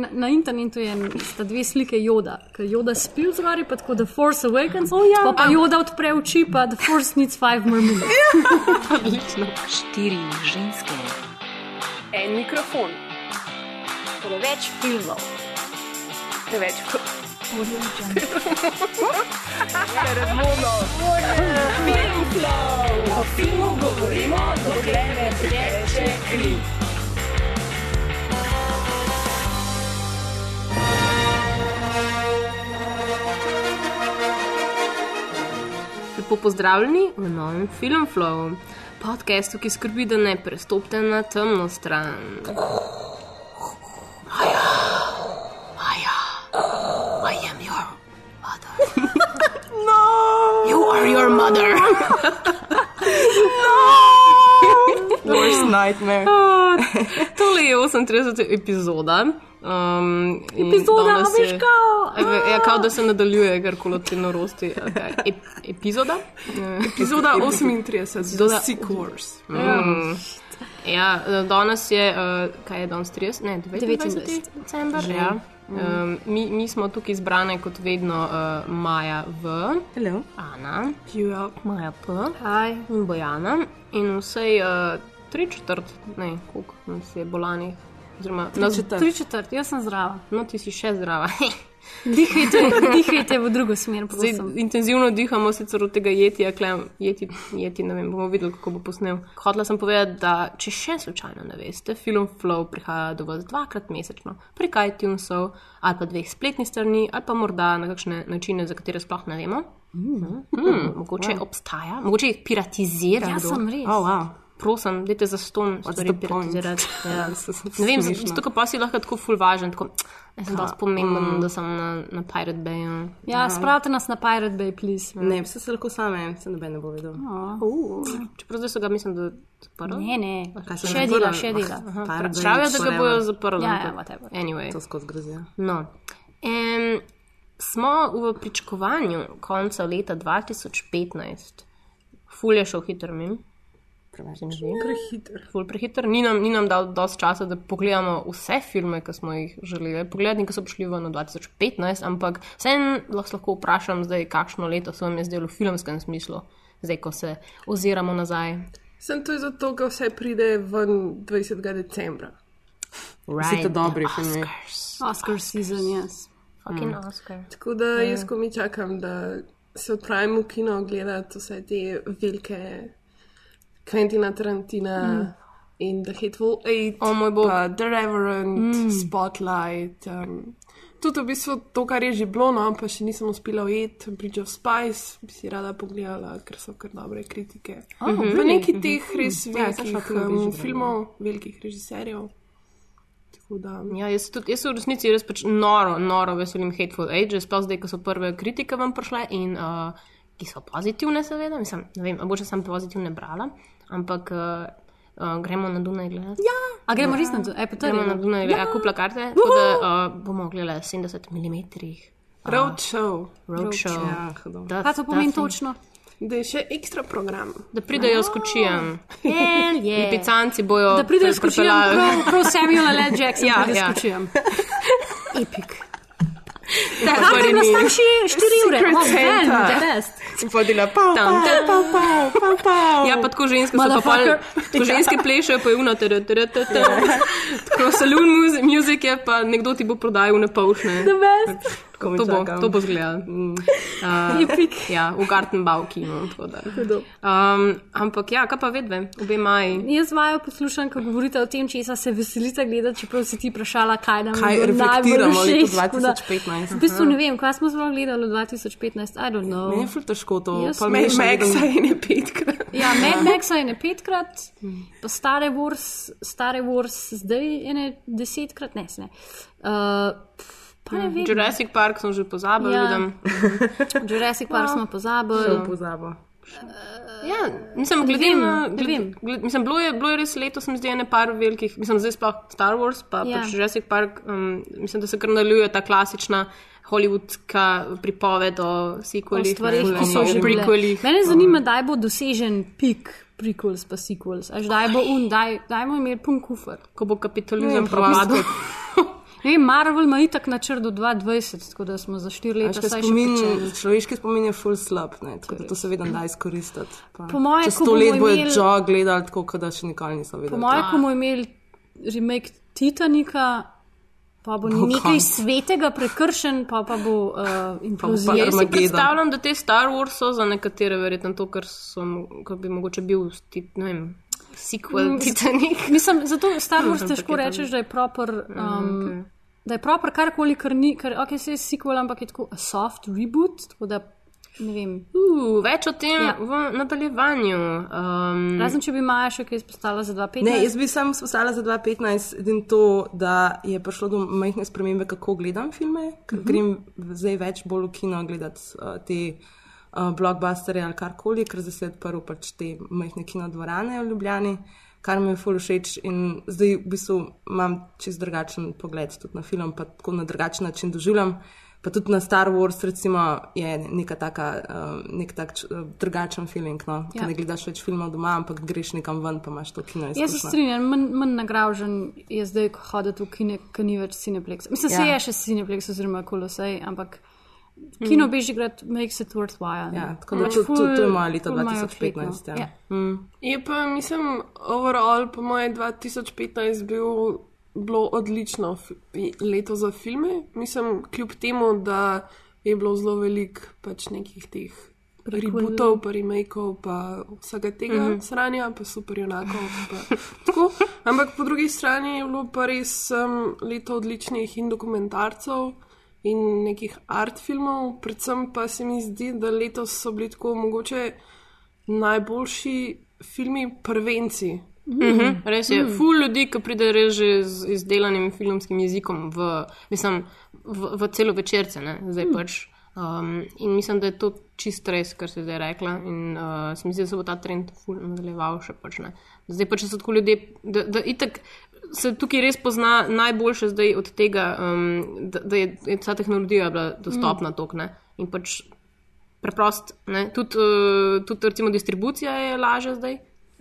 na, na internetu je, sta dve slike Joda, ker Joda spi v zgori, pa tako The Force Awakens, O, ja. pa, pa Joda odpre oči, pa The Force needs five more minutes. Odlično. Štiri ženske, En mikrofon, preveč filmov, preveč Lepo pozdravljeni v novem Filmflow, podkastu, ki skrbi, da ne prestopite na temno stran. Maja, Maja, I am your mother. no, you are your mother. Worst nightmare. Tole je 38. epizoda. Um, Epizoda, a veš je- kao? Evo, Ja, kao da se nadaljuje, kar koli te norosti. Okay. Ep, epizoda? Eh, Epizoda 38, Epizoda- The Sick Wars. Mm. Ja, danes je, uh, kaj je danes 30, ne, 29. december. Ja. Um, mi, mi smo tukaj zbrane kot vedno uh, Maja V, Hello. Ana, Ja. Maja P Aj, in Bojana in vsej uh, tri četrt, ne, koliko nas je bolanih. Oziroma, nas, četrt. tri četrt, jaz sem zdrava. no, ti si še zdrava. Dihajte, dihajte v drugo smer, Zdaj, intenzivno dihamo sicer od tega jetja, klem, jeti, jeti, ne vem, bomo videli, kako bo posnel. Hotela sem povedati, da če še slučajno ne veste, film Flow prihaja do vas dvakrat mesečno prek iTunesov ali pa dveh spletnih strani ali pa morda na kakšne načine, za katere sploh ne vemo. Mm, mm, mogoče wow. obstaja, mogoče jih piratizira. Ja, sem res. Oh, wow. Prosim, dajte za ston stvari piratizirati. Ja. Ne vem, zato ker pa si lahko tako full važen, tako, jaz sem dosti pomemben, da sem na, na Pirate Bayu. Ja, spravite nas na Pirate Bay, please. Ne, vse se lahko same, se noben ne bo vedel. Uh, čeprav zdaj so ga, mislim, da zaprli. Ne, ne, Kaj še dela, še dela. Pravijo, da ga bojo zaprli. Ja, ja, whatever. Anyway. To skozi grozijo. No. Um, smo v pričakovanju konca leta 2015. Ful je šel hiter, mi. Preveč. Prehiter. Ful prehiter. Ni nam, ni nam dal dosti časa, da pogledamo vse filme, ki smo jih želeli pogledati, ki so prišli v 2015, ampak vseeno lahko lahko vprašam zdaj, kakšno leto se vam je zdelo v filmskem smislu, zdaj, ko se oziramo nazaj. Sem to zato, ker vse pride ven 20. decembra. Vsi to dobri filmi. Oscars. Oscar season, yes. Fucking Oscar. Tako da jaz, ko mi čakam, da se odpravim v kino gledati vse te velike Quentina Tarantina mm. in The Hateful Eight, O moj bog. The Reverend, mm. Spotlight. Um, tudi v bistvu to, kar je že bilo, no, pa še nisem uspela ujeti, Bridge of Spice, bi si rada pogledala, ker so kar dobre kritike. Oh, mm -hmm. Pa neki teh res Ja, jaz sem šla velikih na um, filmov, velikih režiserjev. Da. Ja, jaz, tudi, jaz se v resnici res pač noro, noro veselim Hateful Age, sploh zdaj, ko so prve kritike vam prišle in uh, ki so pozitivne, seveda. Mislim, ne vem, mogoče sem pozitivne brala, ampak uh, uh, gremo na Dunaj gledati. Ja, A gremo res na to? E, pa gremo na Dunaj ja. kupla karte, tako da uh, bomo gledali 70 mm. Roadshow, Roadshow. Ja, Kaj to pomeni točno? da je še ekstra program. Da pridejo s kočijem. Hell yeah. Lipicanci bojo Da pridejo s kočijem, prepeljali- prav, prav Samuel L. Jackson Ja, ja. s kočijem. Epic. Tako Kaj bari je nas mi. tam še 4 ure? Secret Oh, man, Santa. the best. Vodila pa, Tam, tam. pa, pa, pa, pa. Ja, pa tako ženske so pa Motherfucker. tako ženske plešejo, pa je uno, tere, tere, tere, tere. Tako saloon muzi- music je, pa nekdo ti bo prodajal na polšne. To bo, to bo zgledal. Uh, Epic. ja, v Gartenbau kinu. tako da. Um, ampak ja, kaj pa vedve, obe maji. Jaz vajo poslušam, ko govorite o tem, česa se veselite gledati, čeprav si ti vprašala, kaj nam Kaj je bilo najbolj všeč, tako da- 2015? V bistvu ne vem, kaj smo sploh gledali v 2015, I don't know. Meni je ful težko to. Jaz mešam, Maxa vidim- in je petkrat. Ja, Mad Maxa je ne petkrat, pa Stare Wars, Stare Wars zdaj je ne desetkrat, ne, ne. Uh, pa ne vem. Jurassic Park sem že pozabil, Ja. vidim. Jurassic Park smo Šel pozabili. pozabo. Ja, mislim, glede vem, na. gled- Mislim, bilo je, bilo je res leto, se mi zdi, ene par velikih, mislim, zdaj sploh Star Wars, pa Ja. pač Jurassic Park, um, mislim, da se kar nadaljuje ta klasična hollywoodska pripoved o O sequelih. stvarih, ne, ki so o že prequelih. Mene zanima, kdaj bo dosežen pik prequels pa sequels. Až kdaj bo un, daj, dajmo imeti pun kufr. Ko bo kapitalizem Ne, propadel. Ne Marvel ima itak načrt do 2020, tako da smo za 4 leta še spomin, pričeli. človeški spomin je full slab, ne, tako da to se vedno da izkoristiti. Pa Po moje, čez ko bomo let bojo imeli- Joe gledali tako, da še nikoli niso Po videli. mojem, ko bomo imeli remake Titanika, pa bo Bo nekaj konc. svetega prekršen, pa, pa bo uh, implozija. Jaz si predstavljam, da te Star Wars so za nekatere verjetno to, kar, so, kar bi mogoče bil ti, ne vem, sequel Titanic. Mislim, zato Star Wars težko rečeš, da je proper. Um, okej. Da je proper karkoli, kar ni, ker ok, se je sequel, ampak je tako soft reboot, tako da. Uh, več o tem Ja. v nadaljevanju. Um, Razen če bi Maja še kaj izpostavila za 2.5. Ne, jaz bi sam spostavila za 2015 edin to, da je prišlo do majhne spremembe, kako gledam filme, ker uh -huh. grem zdaj več bolj v kino gledati uh, te uh, blockbusterje ali karkoli, ker zdaj se je odprl pač te majhne kinodvorane v Ljubljani, kar mi je ful všeč in zdaj v bistvu imam čist drugačen pogled tudi na film, pa tako na drugačen način doživljam. Pa tudi na Star Wars, recimo, je neka taka, uh, nek tak uh, drugačen feeling. No? Ja. Ne gledaš več filmov doma, ampak greš nekam ven, pa imaš to kino. Jaz se strinjam, manj, manj nagražen je zdaj, ko hodite v kine, ki ni več Cineplex. Mislim, ja. se Ja. je še Cineplex oziroma Kolosej, ampak kino Bežigrad makes it worthwhile. Ja, tako da Pač to, ful- to je ful imajo 2015. fit, no. Ja. Ja. Mm. Je pa, mislim, overall, po mojem 2015 bil, bilo odlično leto za filme. Mislim, kljub temu, da je bilo zelo veliko pač nekih teh rebootov, pa remakeov, pa vsega tega mm -hmm. sranja, pa super junakov. Pa, tako. Ampak po drugi strani je bilo pa res um, leto odličnih in dokumentarcev. In nekih art filmov, predvsem pa se mi zdi, da letos so bili tako mogoče najboljši filmi prvenci. Mhm, res je, mm. ful ljudi, ki pride res že z izdelanim filmskim jezikom v, mislim, v, v celo večerce, ne, zdaj mm. pač. Um, in mislim, da je to čist res, kar si zdaj rekla. In uh, se mi zdi, da se bo ta trend ful nadaljeval še pač ne. Zdaj pač so tako ljudje, da, da itak. Se tukaj res pozna najboljše zdaj od tega, um, da, da je, je ta tehnologija bila dostopna mm. tok. Ne? In pač preprost, tudi, uh, tudi recimo distribucija je lažja zdaj,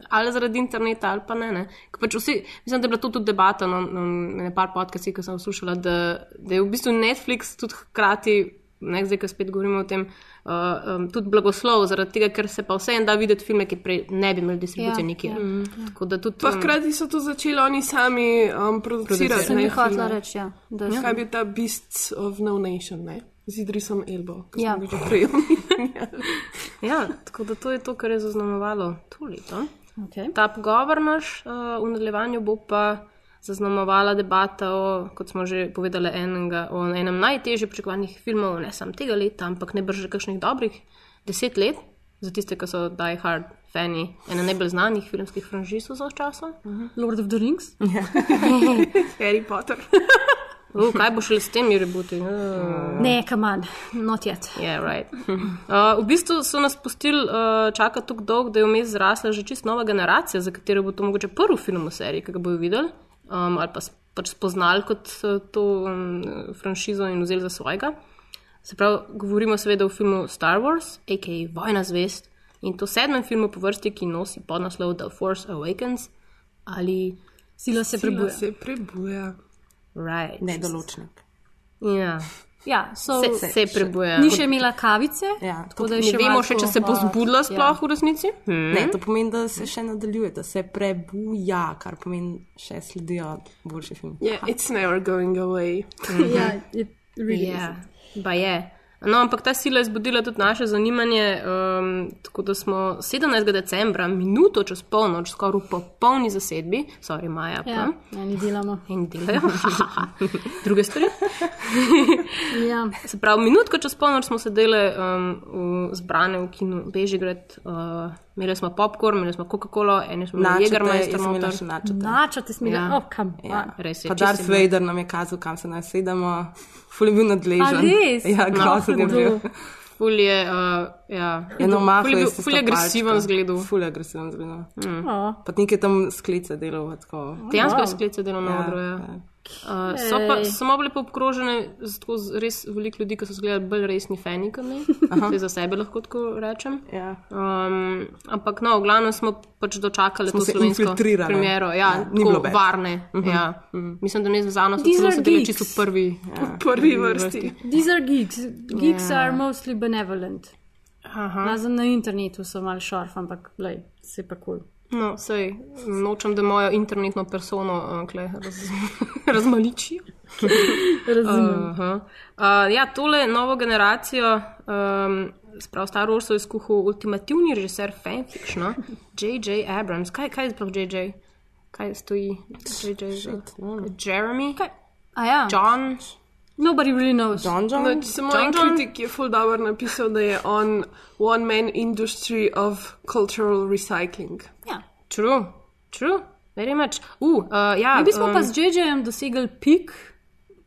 ali zaradi interneta, ali pa ne. ne? Ker Pač vsi, mislim, da je bila to tudi debata na, na, na par podcastih, ki sem poslušala, da, da je v bistvu Netflix tudi hkrati, ne zdaj, ko spet govorimo o tem, uh, um, tudi blagoslov, zaradi tega, ker se pa vse en da videti filme, ki prej ne bi imeli distribucije Ja, nikjer. ja, Ja, Tako da tudi. Pa um, hkrati so to začeli oni sami um, producirati. Sem jih hotela reči, ja. Da Ja. Kaj bil ta Beasts of No Nation, ne? z Idrisom Elbo, ki Ja. smo ga prej omenjali. Ja, tako da to je to, kar je zaznamovalo to leto. Okay. Ta pogovor naš uh, v nadaljevanju bo pa zaznamovala debata o, kot smo že povedali, enega, o enem najtežje pričakovanih filmov, ne samo tega leta, ampak ne brže kakšnih dobrih deset let, za tiste, ki so Die Hard fani, ena najbolj znanih filmskih franšiz vseh časov. Lord of the Rings. Harry Potter. Uh, kaj bo šele s temi rebuti? Uh, Ne, kaman, not yet. yeah, right. uh, v bistvu so nas pustili uh, čakati tako dolgo, da je vmes zrasla že čist nova generacija, za katero bo to mogoče prvi film v seriji, ki ga bojo videli um, ali pa pač spoznali kot uh, to um, franšizo in vzeli za svojega. Se pravi, govorimo seveda o filmu Star Wars, a.k.a. Vojna zvest in to sedmem filmu po vrsti, ki nosi podnaslov The Force Awakens ali Sila se Sila prebuja. se prebuja. Right. Nedoločnik. Ja, Ja, so, se, se, se prebuja. Ni še imela kavice. Ja, tako da Ne je še vemo še, če tako, se bo zbudila ja. sploh v resnici. Hmm. Ne, to pomeni, da se še nadaljuje, da se prebuja, kar pomeni, še sledijo boljši film. Yeah, it's never going away. Ja, it really Ja, pa je. No, ampak ta sila je zbudila tudi naše zanimanje. Um, tako da smo 17. decembra, minuto čez polnoč, skoraj v popolni zasedbi, sorry, Maja, Ja, pa ja, ni delamo. in delajo. Druge stvari. Ja. Se pravi, minutko čez polnoč smo sedeli um, v, zbrane v kinu Bežigrad, uh, imeli smo popkorn, imeli smo Coca-Cola, eni smo imeli Načete, Jägermeister noter. še načete. Načate smo, Ja. ja. oh, kam. Ja. Res je, Pa Darth. Vader nam je kazal, kam se naj sedemo. Ful je bil nadležen. Ja, grozen je bil. Ful je, uh, ja, Eno ful maho je, ful je agresiven zgledal. Ful je agresiven zgledal. Oh. Pa nekaj tam sklice delal. Tako. Dejansko je Wow. sklice delo na odru. Ja. ja. Uh, so pa samo bile pa obkrožene z tako z res veliko ljudi, ki so gledali bolj resni fani, kot mi. Zdaj za sebe lahko tako rečem. Ja. Um, ampak no, v glavnem smo pač dočakali Smo to slovensko premiero. Ja, Ja, ja, bad. varne. Uh -huh. ja. Mislim, da ne znano so These celo geeks. čisto prvi. Ja. prvi vrsti. These are geeks. Geeks yeah. are mostly benevolent. Razen na internetu so mal šorf, ampak lej, se pa kul. Cool. No, sej, nočem, da mojo internetno persono uh, raz, razmaličijo. Razumem. Aha. Uh, ja, tole novo generacijo, um, sprav Star Wars je skuhal ultimativni režiser fanfiction, no? J.J. Abrams. Kaj, kaj je sploh J.J.? Kaj stoji J.J. za? Jeremy? Kaj? A ja, John? nobody really knows. John John? Pač Samo John en John? kritik je full dobro napisal, da je on one man industry of cultural recycling. True, true, very much. Uh, uh, ja, Mi smo um, pa z JJ-jem dosegli pik,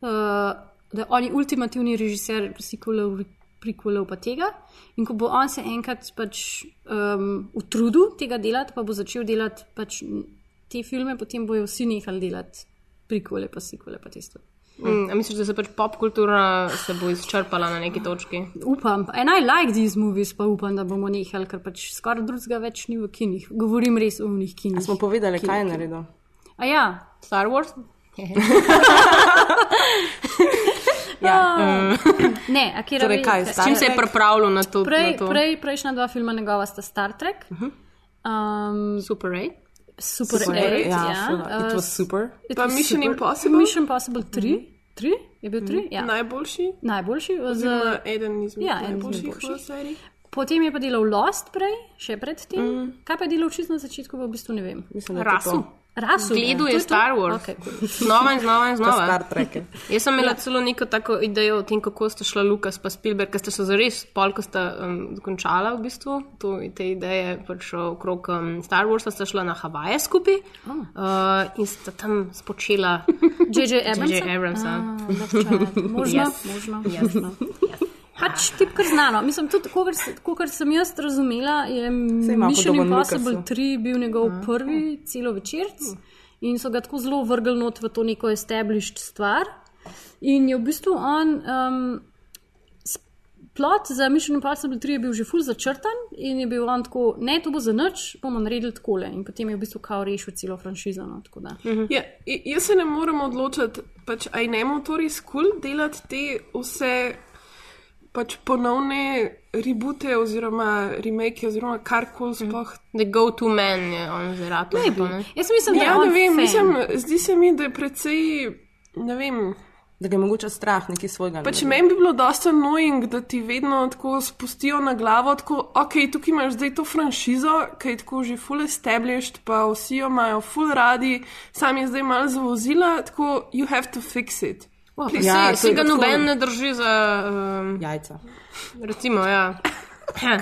uh, da on je ultimativni režiser sequelov, prequelov pa tega. In ko bo on se enkrat pač um, utrudil tega delati, pa bo začel delati pač te filme, potem bojo vsi nehali delati prequele, pa sequele, pa te stvari. Mm, a misliš, da se pač popkultura se bo izčrpala na neki točki? Upam, and I like these movies, pa upam, da bomo nehali, ker pač skoraj drugega več ni v kinih. Govorim res o njih kinih. Smo povedali, kaj je naredil. A ja, Star Wars? ne, a kje Torej, kaj, kaj- Star Čim se je pripravljal na to? Prej, na to? prej, prejšnja dva filma njegova sta Star Trek, uh -huh. um, Super 8. Super, Super, 8, ja, ja. it was super. It Pa was Mission super. Impossible? Mission Impossible 3, 3? je bil 3, ja. Najboljši, najboljši. Z, oziroma eden izmed ja, najboljših v seriji. potem je pa delal Lost prej, še predtem. Mm. Kaj pa je delal čisto na začetku, pa v bistvu ne vem. Mislim, da je to Rasu. to. Rasu. Gledal To je? Star Wars. Okay, cool. Znova in znova in znova. Star Trek. je. Jaz sem imela celo neko tako idejo o tem, kako sta šla Lukas pa Spielberg, ker sta se zares pol, ko sta um, dokončala v bistvu to, te ideje pač okrog um, Star Warsa, sta šla na Havaje skupaj Oh. uh, in sta tam spočela J.J. Abrams. J.J. Abramsa. Možno, Yes. možno. možno. Pač tip kar znano. Mislim, tudi, kot sem jaz razumela, je Mission Impossible Lucasu. 3 bil njegov prvi celo večerc in so ga tako zelo vrgli not v to neko established stvar. In je v bistvu on. Um, Plot za Mission Impossible 3 je bil že ful začrtan in je bil on tako, ne, to bo za nič, bomo naredili takole. In potem je v bistvu kao rešil celo franšizo. No, tako da. Ja, jaz se ne morem odločiti, pač, aj ne motori skul delati te vse pač ponovne reboote oziroma remake oziroma karkoli sploh. The go-to man je on zdaj rado. Jaz mislim, da je Ja, on ne vem, fan. mislim, zdi se mi, da je precej, ne vem. Da ga je mogoče strah nekaj svojega. Pač meni bi bilo dosta annoying, da ti vedno tako spustijo na glavo, tako, ok, tukaj imaš zdaj to franšizo, ki je tako že full established, pa vsi jo imajo full radi, sam je zdaj malo zavozila, tako, you have to fix it. Ja, Ja, se, se ga noben ne drži za, um, Jajca. recimo, ja.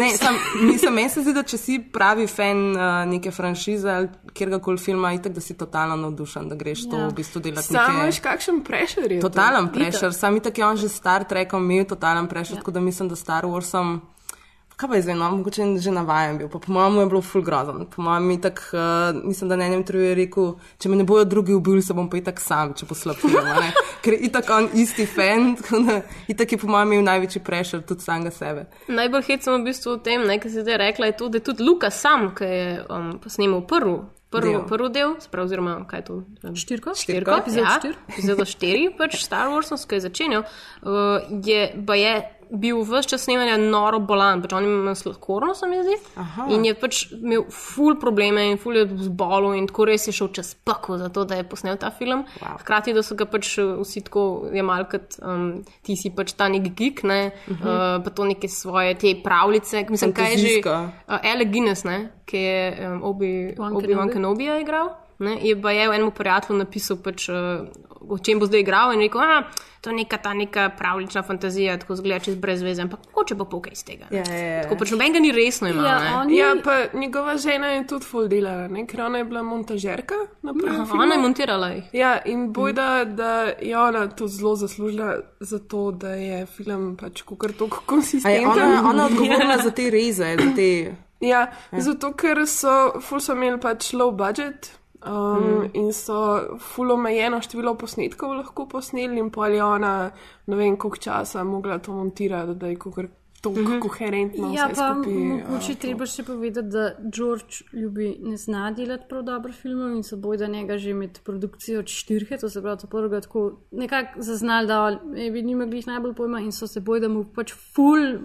Ne, sam, mislim, meni se zdi, da če si pravi fan uh, neke franšize ali kjerkoli filma, itak, da si totalno navdušen, da greš ja. to v bistvu delati. Sam neke- veš, kakšen prešer je. to? Totalen prešer, sam itak je on že Star Trekom imel totalen prešer, ja. tako da mislim, da Star Warsom. Kaj pa zdaj, no, mogoče že navajen bil, pa po mojem je bilo full grozen. Po mojem je tak, uh, mislim, da na enem triu je rekel, če me ne bojo drugi ubili, se bom pa itak sam, če poslabim. Ker je itak on isti fan, tako da itak je po mojem imel največji prešer tudi samega sebe. Najbolj hecam v bistvu v tem, kar si zdaj rekla, je to, da je tudi Luka sam, ki je um, posnemal prvi. Prvi Del. del, prvi del sprav, oziroma kaj je to? Štirko? Štirko, Epizod ja, štir. epizodo štiri, pač Star Wars, ki je začenjal, uh, je, je bil vse čas snemanja noro bolan, pač on ima sladkorno, se mi zdi. Aha. In je pač imel ful probleme in ful je zbolel in tako res je šel čez pako za to, da je posnel ta film. Wow. Hkrati, da so ga pač uh, vsi tako jemali, kot um, ti si pač ta nek geek, ne, uh -huh. uh, pa to neke svoje te pravljice, mislim, kaj je že. Uh, Alec Guinness, ne, ki je um, Obi- Obi-Wan Obi-Wan Kenobi. Kenobija igral. Ne, je pa je enemu prijatelju napisal, pač, uh, o čem bo zdaj igral, in rekel, da to je neka ta neka pravlična fantazija, tako zgleda čez brez veze, ampak mogoče bo pokaj iz tega. Ja, ja, ja. Tako pač noben ga ni resno imel. Ja, je, Ja, pa njegova žena je tudi full delala, ne? ker ona je bila montažerka filmu. Ona je montirala jih. Ja, in bojda, da je ona tudi zelo zaslužila za to, da je film pač kar tako A je konsistenten. ona, ona odgovorila za te reze, za te. Ja, zato ker so, ful so imeli pač low budget Um, mm. In so full omejeno število posnetkov lahko posneli, in pol je ona, ne vem, koliko časa mogla to montirati, da je kako to mm -hmm. koherentno. Ja, pa skupaj, mogoče uh, treba še povedati, da George ljubi ne zna delati prav dobro filmov in se boj, da njega že med produkcijo od štirhe, to se pravi, to prvega tako nekako zaznali, da bi nima glih najbolj pojma in so se boj, da mu pač full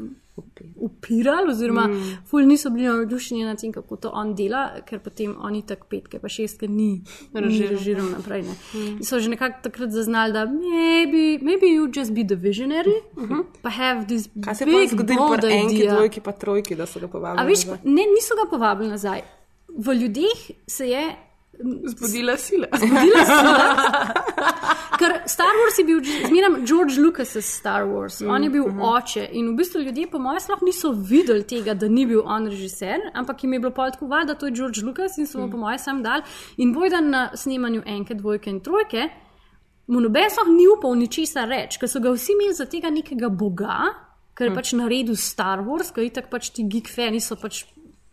upirali, oziroma mm. ful niso bili navdušeni nad tem, kako to on dela, ker potem oni tako petke, pa šestke ni režiral naprej. Mm. So že nekako takrat zaznali, da maybe, maybe you just be the visionary, mm -hmm. pa have this Kaj se je pa zgodilo bold pri enki, dvojki, pa trojki, da so ga povabili? A veš, nazaj? ne, niso ga povabili nazaj. V ljudeh se je Zbudila sila. zgodila sila. Ker Star Wars je bil, zmeraj George Lucas je Star Wars, on je bil oče in v bistvu ljudje, po mojem, sploh niso videli tega, da ni bil on režiser, ampak jim je bilo pa tako da to je George Lucas in so mu po mojem sam dal. In bojda na snemanju enke, dvojke in trojke, mu noben sploh ni upal ničesar reči, ker so ga vsi imeli za tega nekega boga, ker je pač naredil Star Wars, ker itak pač ti geek fani so pač.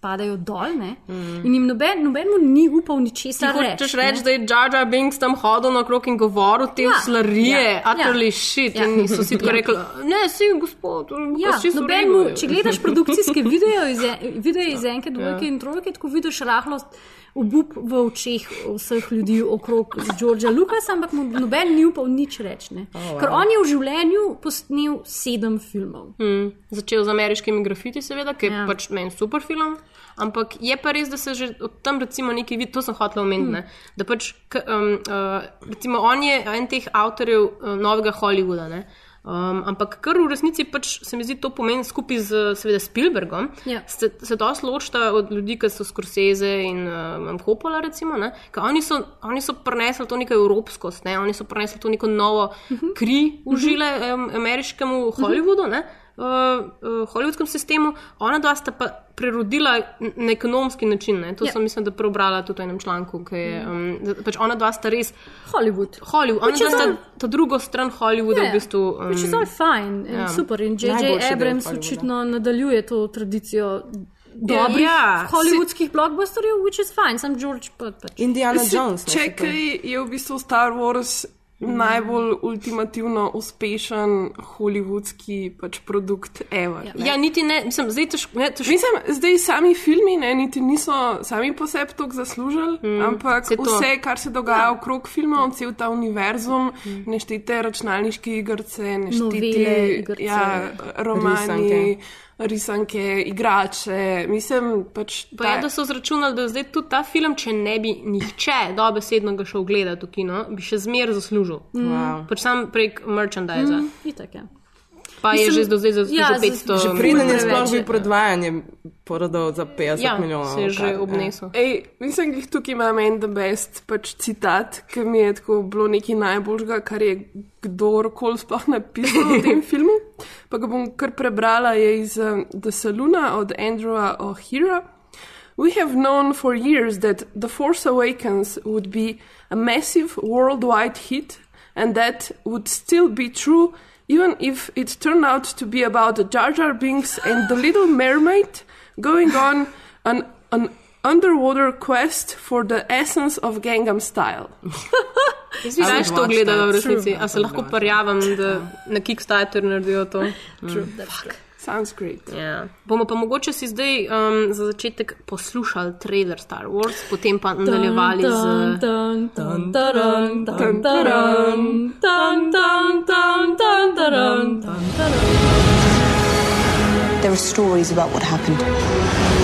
Padajo dol, ne? Mm. In jim noben, noben mu ni upal ničesar reči. Hočeš reči, da je Jar Jar Binks tam hodil naokrog in govoril te Ja, slarije, ja, utterly ja. shit. Ja. In so si tako rekli, ne, si gospod, Ja, čisto v noben redu mu, je." če gledaš produkcijske videe iz, videe iz enke, dvojke in trojke, tako vidiš rahlost. Obup v očeh vseh ljudi okrog Georgea Lucasa, ampak mu noben ni upal nič reči. ne. wow. Ker on je v življenju posnel sedem filmov. Mm, začel z ameriškimi grafiti, seveda, ki je Ja. ja. pač meni super film. Ampak je pa res, da se že od tam recimo nekaj vidi, to sem hotel omeniti. Hmm. Mm. Da pač, k, um, uh, recimo, on je en teh avtorjev uh, novega Hollywooda. Ne? Um, ampak kar v resnici pač se mi zdi to pomeni skupaj z seveda Spielbergom, Ja. se, se dosti ločita od ljudi, ki so Scorsese in um, Coppola, recimo, ne? ker oni so, oni so prenesli to neko evropskost, ne? oni so prenesli to neko novo Mhm. kri v žile um, ameriškemu Hollywoodu. Ne? Uh, uh, hollywoodskem sistemu, ona dva sta pa prerodila na ekonomski način. Ne? To Ja. yeah. sem, mislim, da prebrala tudi v enem članku, ki je. Um, da pač ona dva sta res Hollywood. Hollywood, ona Which is dva sta all- ta drugo stran Hollywooda Ja, v bistvu. Um, Which is all fine, ja. ja. super. In J.J. Abrams očitno nadaljuje to tradicijo dobrih ja, hollywoodskih blockbusterjev, which is fine, sam George pa pač. Indiana Si- Jones. ne, Če kaj je v bistvu Star Wars najbolj ultimativno uspešen hollywoodski pač produkt ever. Ja. ne. Ja, niti ne, mislim, zdaj težko. Ne, težko Mislim, zdaj sami filmi ne, niti niso sami po sebi tako zaslužili, mm, ampak vse, kar se dogaja ja. okrog filmov, cel ta univerzum, mm. neštete računalniške igrice, neštete Novele, igrice. ja, romani, Risanke. Risanke, igrače. Mislim, pač Pa je, da so zračunali, da zdaj tudi ta film, če ne bi nihče dobesedno ga šel gledati v kino, bi še zmeraj zaslužil. Wow. Pač sam prek merchandisa. Mm. Itak je. Pa je Mislim, že do zdaj zaslužil ja, ja, 500 Že Ful preden je sploh je. bil predvajanje porodov za 50 ja, milijonov. se je že kar- obnesel. Ej, mislim, da tukaj imam en the best pač citat, ki mi je tako bilo nekaj najboljšega, kar je kdorkoli sploh napisal v tem filmu. Pa ga bom kar prebrala, iz um, The Saluna od Andrewa O'Hara. We have known for years that The Force Awakens would be a massive worldwide hit, and that would still be true even if it turned out to be about the Jar Jar Binks and the Little Mermaid going on an, an Underwater Quest for the Essence of Gangnam Style. Jaz bi znaš to gledala v resnici, a se lahko parjavim, da na Kickstarter naredijo to. True, mm. Sounds great. Yeah. Bomo pa mogoče si zdaj um, za začetek poslušali trailer Star Wars, potem pa nadaljevali z. There are stories about what happened.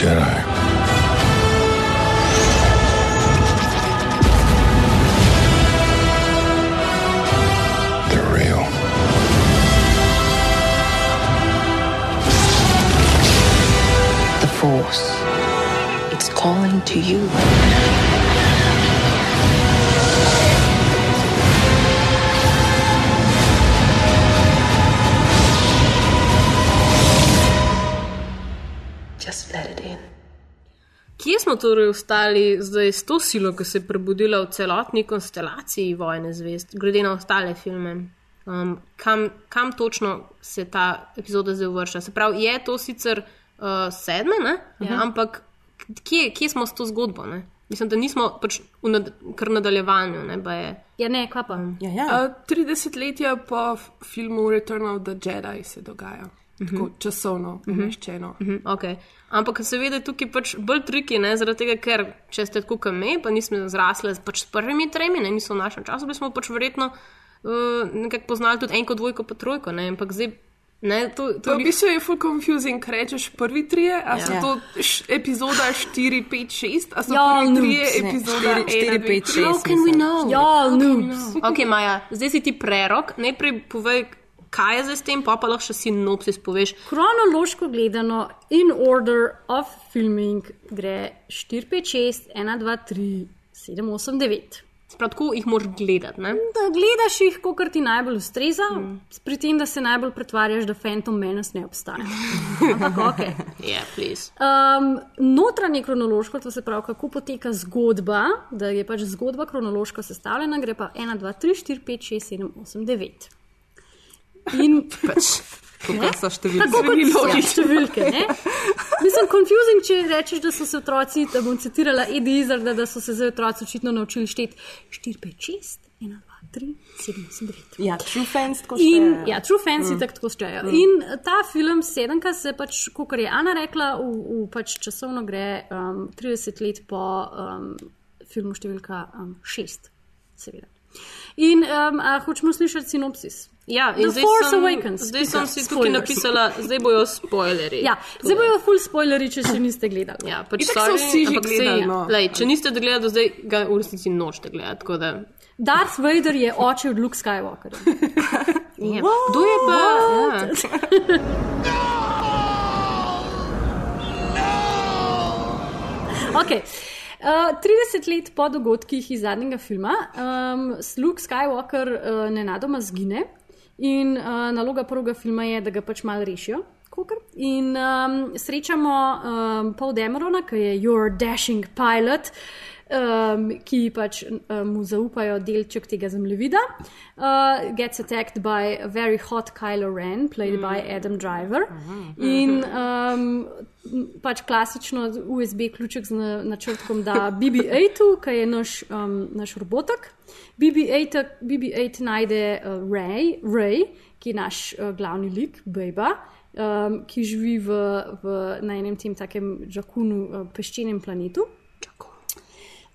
Jedi. Force. It's calling to you. Smo torej ostali zdaj s to silo, ki se je prebudila v celotni konstelaciji vojne zvest, glede na ostale filme? Um, kam, kam točno se ta epizoda zdaj uvršča? Se pravi, je to sicer uh, sedme, ne? ja. ampak kje, kje smo s to zgodbo? Ne? Mislim, da nismo pač v nad, kar nadaljevanju. Ne, baje. Ja, ne, kva pa. Ja, ja. Uh, 30 let po f- filmu Return of the Jedi se dogaja. Tako časovno umeščeno. Mhm, okay. Ampak seveda tukaj pač bolj triki, ne, zaradi tega, ker če ste tako kot me, pa nismo zrasli pač s prvimi tremi, ne, mi smo v našem času, bi smo pač verjetno uh, nekako poznali tudi enko, dvojko, pa trojko, ne, ampak zdaj, ne, to, To to v bistvu je full confusing, ker rečeš prvi trije, a so Ja. to š, epizoda 4, 5, 6, a so Ja, prvi trije noobs, epizoda Štiri, 1, štiri, 2, pet, 3. šest. How can we know? Ja, noobs. Ok, Maja, zdaj si ti prerok, najprej povej, kaj je zdaj s tem, pa pa lahko še sinopsis poveš. Kronološko gledano, in order of filming gre 4, 5, 6, 1, 2, 3, 7, 8, 9. Sprav tako jih moraš gledati, ne? Da gledaš jih, kot ti najbolj ustreza, mm. pri tem, da se najbolj pretvarjaš, da Phantom Menace ne obstaja. Ampak ok. Yeah, please. Um, notranje kronološko, to se pravi, kako poteka zgodba, da je pač zgodba kronološko sestavljena, gre pa 1, 2, 3, 4, 5, 6, 7, 8, 9. In Pač, kako so številke. tako kot so številke. Ne? Mislim, confusing, če rečeš, da so se otroci, da bom citirala Edi Izarda, da so se zdaj otroci očitno naučili šteti 4, 5, 6, 1, 2, 3, 7, 8, 9. Ja, true fans tako In, štejejo. ja, true fancy mm. tako štejejo. Mm. In ta film Sedemka se pač, kot je Ana rekla, v, v pač časovno gre um, 30 let po um, filmu številka 6, um, seveda. In um, hočemo slišati sinopsis. Ja, The zdaj Force sem, Awakens. zdaj sem si tukaj Spoilers. napisala, zdaj bojo spoilerji. Ja, zdaj bojo full spoileri, če še niste gledali. Ja, pač sorry, vsi že gledali, no. Lej, če niste gledali zdaj, ga v resnici nočete gledati. tako Da, Darth Vader je oče od Luke Skywalkerja. ja. Kdo je pa? Ja. Okay. Uh, 30 let po dogodkih iz zadnjega filma um, Luke Skywalker uh, nenadoma zgine in uh, naloga prvega filma je, da ga pač malo rešijo. kakor. In um, srečamo um, Paul Demerona, ki je your dashing pilot. Um, ki pač um, mu zaupajo delček tega zemljevida, uh, gets attacked by a very hot Kylo Ren, played mm. by Adam Driver. In um, pač klasično USB ključek z na- načrtkom, da BB-8, ki je naš, um, naš robotek. BB-8, BB-8 najde uh, Ray, Ray, ki je naš uh, glavni lik, Bejba. Um, ki živi v, v, na enem tem takem žakunu, uh, peščenem planetu.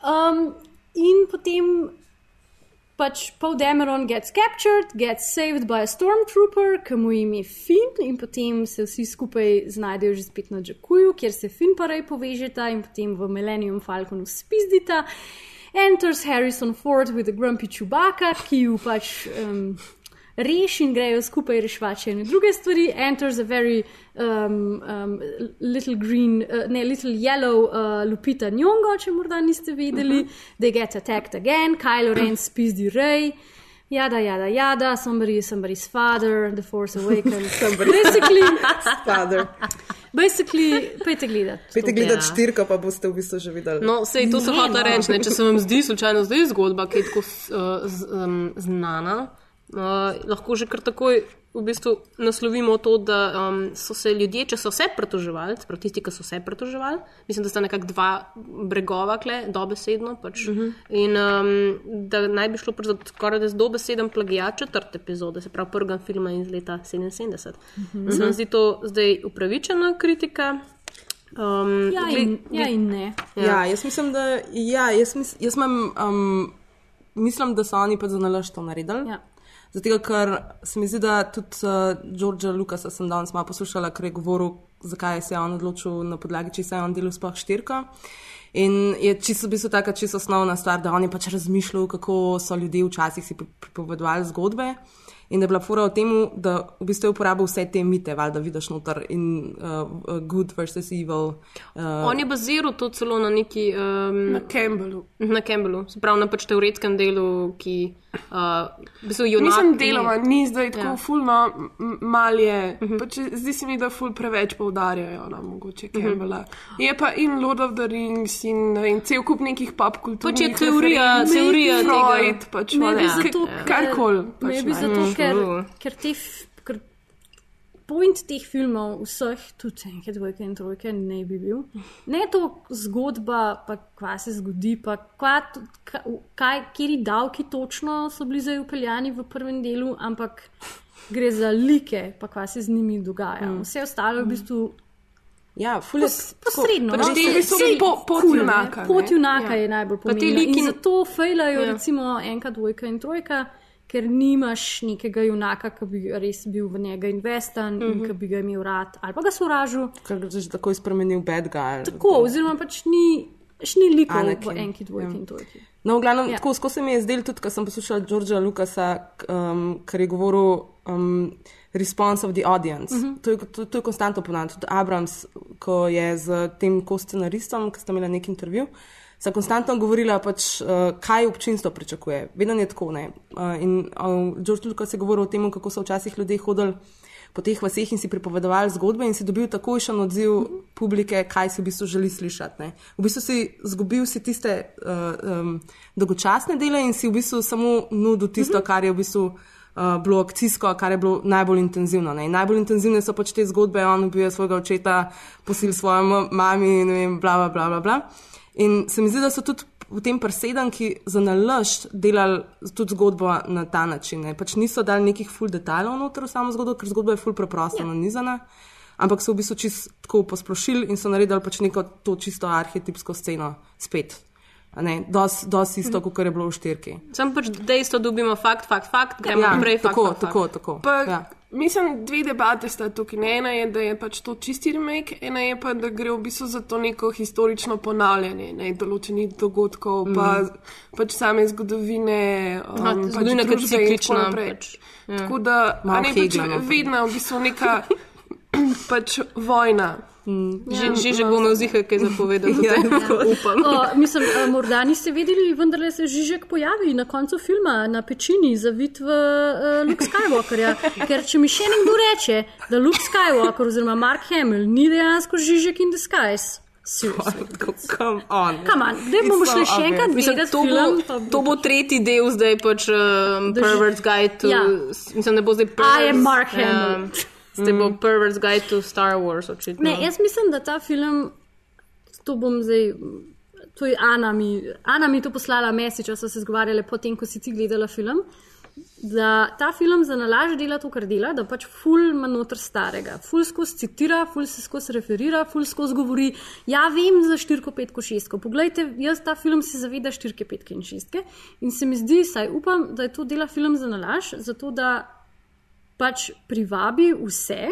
Um, in potem pač Paul Dameron gets captured, gets saved by a stormtrooper, ki mu ime Finn, in potem se vsi skupaj znajdejo že spet na Džakuju, kjer se Finn pa rej povežeta in potem v Millennium Falconu spizdita. Enters Harrison Ford with a grumpy Chewbacca, ki ju pač um, reši in grejo skupaj reševati še ene druge stvari. Enters a very um, um, little green, uh, ne little yellow uh, Lupita Nyong'o, če morda niste vedeli. Uh -huh. They get attacked again, Kylo Ren spizdi Ray. Jada, jada, jada, somebody is somebody's father, the force awakens. basically, Father. basically, pejte gledati. Pejte gledati Ja. štirko, pa boste v bistvu že videli. No, sej to sem hotela no. reči, ne, če se vam zdi slučajno zdaj zgodba, ki je tako uh, z, um, znana, uh, lahko že kar takoj v bistvu naslovimo to, da um, so se ljudje, če so se pretoževali, prav tisti, ki so se pretoževali, mislim, da sta nekako dva bregova, kle, dobesedno, pač, uh -huh. in um, da naj bi šlo pač za skoraj da z dobeseden plagijat četrte epizode, se pravi prvega filma iz leta 77. Uh -huh. Se vam zdi to zdaj upravičena kritika? Um, Ja gled- in, ja in ne. Ja, jaz mislim, da ja, jaz, mis, jaz imam, um, mislim, da so oni pa za nalaž to naredili. Ja. Zato, ker se mi zdi, da tudi uh, Georgea Lucasa sem danes malo poslušala, ker je govoril, zakaj se je on odločil, na podlagi česa je on delal sploh štirko. In je čisto, v bistvu taka čisto osnovna stvar, da on je pač razmišljal, kako so ljudje včasih si pri- pripovedovali zgodbe. In da je bila fura v tem, da v bistvu je uporabil vse te mite, val, da vidiš noter in uh, good versus evil. Uh, On je baziral to celo na neki. Um, Na Campbellu. Na Campbellu, se pravi na pač teoretskem delu, ki uh, v bistvu junak. Mislim, deloma ni- ni zdaj tako Ja. fulno, m- mal je. Uh -huh. pač, zdi se mi, da ful preveč poudarjajo, no, mogoče Campbella. Uh -huh. Je pa in Lord of the Rings in ne vem, cel kup nekih pop kultur. Pač je teorija- teorija tega. Freud, pač Maybe whatever. zato, K- ker- karkoli. Pač, Maybe ne. zato, ker, Mm. ker te. Ker point teh filmov, vseh, tudi enke, dvojke in trojke, ne bi bil. Ne to zgodba, pa kva se zgodi, pa kva, kaj, kjeri davki točno so bili zdaj upeljani v prvem delu, ampak gre za like, pa kva se z njimi dogaja. Vse ostalo je v bistvu ja, ful je pos- posredno. pač no, te- sej po- pot cool, junaka, ne. Pot junaka Ja. je najbolj pomembna. liki- In zato fejlajo Ja. recimo enka, dvojka in trojka. Ker nimaš nekega junaka, ki bi res bil v njega investan mm -hmm. in ki bi ga imel rad, ali pa ga sovražil. Ker ga že takoj spremenil bad guy. Tako, oziroma pač ni, še ni likov Anakin, v enki, dvojki ja. in trojki. No, v glavnem, Ja. tako skozi se mi je zdelo tudi, ko sem poslušala Georgea Lucasa, k- um, ker je govoril um, response of the audience. Uh -huh. to, je, to, to je konstantno ponavljam. Tudi Abrams, ko je z tem ko-scenaristom, ki sta imela nek intervju, sta konstantno govorila, pač, uh, kaj občinstvo pričakuje. Vedno je tako. ne. Uh, in uh, George Lucas je govoril o tem, kako so včasih ljudje hodili po teh vaseh in si pripovedovali zgodbe in si dobil takojšen odziv publike, kaj si v bistvu želi slišati. Ne. V bistvu si izgubil si tiste uh, um, dolgočasne dele in si v bistvu samo nudil tisto, kar je v bistvu. Uh, bilo akcijsko, kar je bilo najbolj intenzivno. Ne. In Najbolj intenzivne so pač te zgodbe, on ubije svojega očeta, posil svojo ma- mami, ne vem, bla, bla, bla, bla, bla. In se mi zdi, da so tudi v tem presedanki za nalašč delali tudi zgodbo na ta način. Ne. Pač niso dali nekih full detajlov noter v samo zgodbo, ker zgodba je full preprosta ja. nanizana, ampak so v bistvu čisto tako posplošili in so naredili pač neko to čisto arhetipsko sceno spet. A Ne, dos, isto, kot je bilo v štirki. Sam pač dejstvo dobimo fakt, fakt, fakt, gremo Ja, naprej. tako, fakt, tako, fakt. tako. Pa, Ja. Mislim, dve debate sta tukaj. Ne, ena je, da je pač to čisti remake, ena je pa, da gre v bistvu za to neko historično ponavljanje ne, določenih dogodkov, mm. pa pač same zgodovine. Um, Aha, pač zgodovina in tako ciklična, pač, ja. Tako da ne, pač Hegla, no. vedno v bistvu neka pač vojna. Že, že, že bomo vzihali kaj zapovedati. Ja, Upam. O, mislim, a, morda niste vedeli, vendar se Žižek pojavi na koncu filma na pečini, zavit v uh, Luke Skywalkerja. Ker če mi še nekdo reče, da Luke Skywalker oziroma Mark Hamill ni dejansko Žižek in disguise. Come on. Come on, Zdaj bomo šli še enkrat Mislim, to, bo, film. pa to bo tretji del, zdaj pač um, Pervert's Guide to. Ja. Mislim, da bo zdaj I am Pervert's, Mark Hamill. Um, zdaj bo Pervert's Guide to Star Wars, očitno. Ne, jaz mislim, da ta film, to bom zdaj. To je Ana mi, Ana mi to poslala mesič, so se zgovarjali potem, ko si ti gledala film. Da ta film za nalaž dela to, kar dela, da pač ful ima noter starega, ful skozi citira, ful se skozi referira, ful skozi govori. Ja, vem za štirko, petko, šestko. Poglejte, jaz ta film se zaveda štirke, petke in šestke. In se mi zdi, saj upam, da je to dela film za nalaž, zato da pač privabi vse,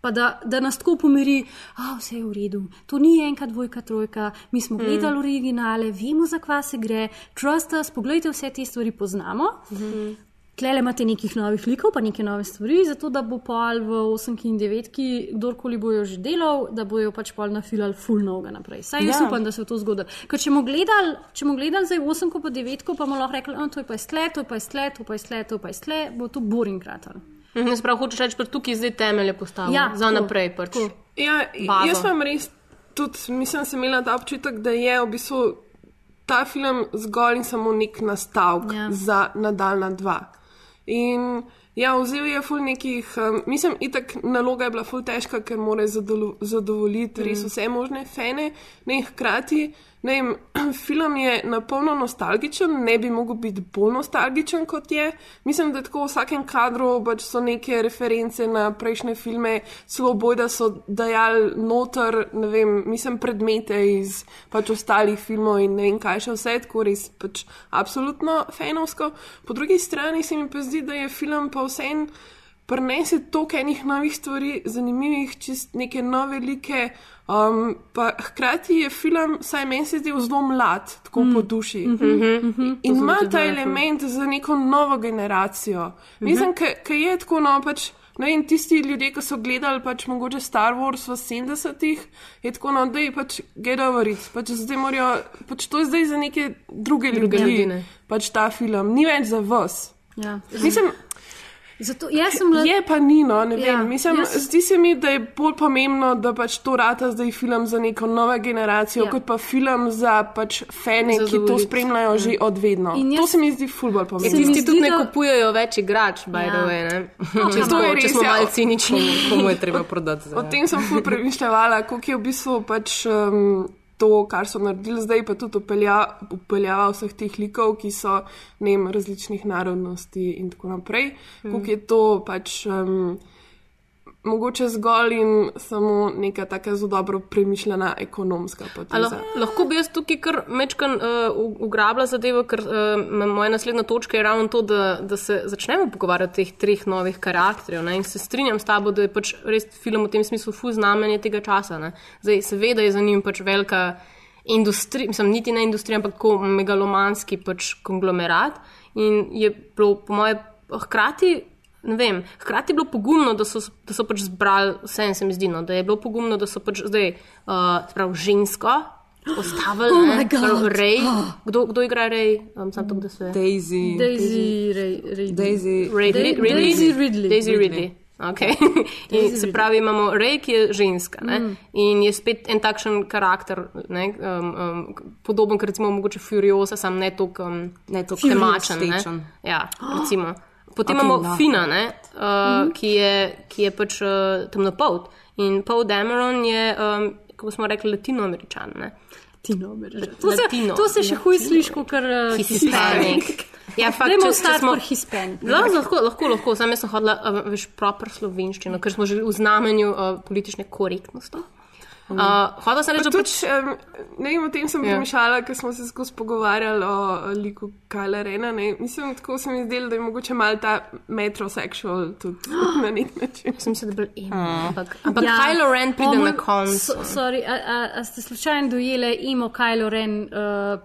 pa da, da nas tako pomiri, da vse je v redu, to ni enka, dvojka, trojka, mi smo gledali mm. originale, vemo, za kva se gre, trust us, pogledajte, vse te stvari poznamo. Mm. Tlele imate nekih novih likov, pa neke nove stvari, zato da bo pol v 8 in 9, kdorkoli bojo že delal, da bojo pač pol nafilali full noga naprej. Saj jaz Ja. upam, da se bo to zgodilo. Ker če bomo gledali, če bomo gledali zdaj 8 pa 9, pa bomo lahko rekli, "A, to je pa stle, to je pa stle, to je pa stle, to je pa stle, bo to boring kratal. Mhm, se pravi, hočeš reči, da tukaj zdaj temelje postavljamo. Ja, za tako, naprej pač. tako. Ja, Bazo. jaz vam res tudi, mislim, sem imela ta občutek, da je v bistvu ta film zgolj in samo nek nastavek Ja. za nadaljna dva. In ja, vzel je ful nekih, um, mislim, itak naloga je bila ful težka, ker mora zadovoljiti res vse možne fene, ne hkrati. Ne vem, film je napolno nostalgičen, ne bi mogel biti bolj nostalgičen kot je. Mislim, da tako v vsakem kadru pač so neke reference na prejšnje filme, celo boj, da so dajali noter, ne vem, mislim, predmete iz pač ostalih filmov in ne vem, kaj še vse, tako res pač absolutno fenovsko. Po drugi strani se mi pa zdi, da je film pa vsem prinese toliko enih novih stvari, zanimivih, čist neke nove like. Um, pa hkrati je film, saj meni se zdi, zelo mlad, tako mm. po duši. Mm -hmm. In ima ta element za neko novo generacijo. Mm -hmm. Mislim, ker je tako, no pač. No, in tisti ljudje, ki so gledali pač mogoče Star Wars v 70-ih, je tako, no, da je pač gedovaric. Pač zdaj morajo, pač to je zdaj za neke druge, druge ljudi, ne. pač ta film, ni več za vas. Ja. Mislim, Zato, jaz le. je pa ni, no, ne vem. Ja, Mislim, jaz- zdi se mi, da je bolj pomembno, da pač to rata zdaj film za neko novo generacijo, Ja. ja. kot pa film za pač fane, ki to spremljajo že od vedno. In To jaz- se mi zdi fulbol pomembno. Tisti zdi, tudi ne da- kupujejo več igrač, by Ja. the way. Ne? to Če smo, res, če smo ja. malo cinični. Komu je treba prodati O zdaj? tem sem ful premišljala, koliko je v bistvu pač. Um, To, kar so naredili zdaj, pa tudi upelja, upeljava vseh teh likov, ki so ne vem, različnih narodnosti in tako naprej. Mm. Kako je to pač um, mogoče zgolj in samo neka taka zelo dobro premišljena ekonomska poteza. lah- Lahko bi jaz tukaj kar mečkan uh, ugrabila zadevo, ker uh, moja naslednja točka je ravno to, da, da se začnemo pogovarjati o teh treh novih karakterjev. Ne? In se strinjam s tabo, da je pač res film v tem smislu fuz znamenje tega časa. Ne? Zdaj, seveda je za njim pač velika industrija, mislim, niti ne industrija, ampak tako megalomanski pač konglomerat. In je bilo, po moje, hkrati. Ne vem, hkrati je bilo pogumno, da so, da so pač zbrali, vse se mi zdi, no, da je bilo pogumno, da so pač zdaj, uh, prav žensko, postavili, Oh ne, my God. prav Ray. Kdo, kdo igra Ray? Um, sam to, da se. Daisy. Daisy, Ray, Ray. Daisy. Dai- Ridley? Daisy Ridley. Daisy Ridley. Okay. In se pravi, imamo Ray, ki je ženska ne? mm. in je spet en takšen karakter, ne, um, um, podoben, kot recimo mogoče Furiosa, sam ne toliko um, temačen. Ne? Ja, recimo. Potem Ok, okay, imamo no. no. Fina, ne, uh, mm. ki, je, ki je pač uh, temnopolt. In Paul Dameron je, um, kako smo rekli, latinoameričan. ne. Latino, Američan. to, se, Latino. to se še huj sliši, kot kar uh, Hispanic. Ja, fakt, Dajmo ostati smo, Hispanic. No, lahko, lahko, lahko. Sam sem hodila uh, veš proper slovenščino, ker smo že v znamenju uh, politične korektnosti. Uh, hodila sem reči, da pač. um, ne vem, o tem sem Ja. premišljala, ker smo se skozi pogovarjali o, liku Kajla Rena. Ne. Mislim, tako se mi zdelo, da je mogoče mal ta metrosexual tudi na nek način. Sem se, da bil emo. Ampak, ampak Ja. ja. Kylo Ren pride O na koncu. so- Sorry, a, a, a ste slučajno dojeli imo Kylo Ren, uh,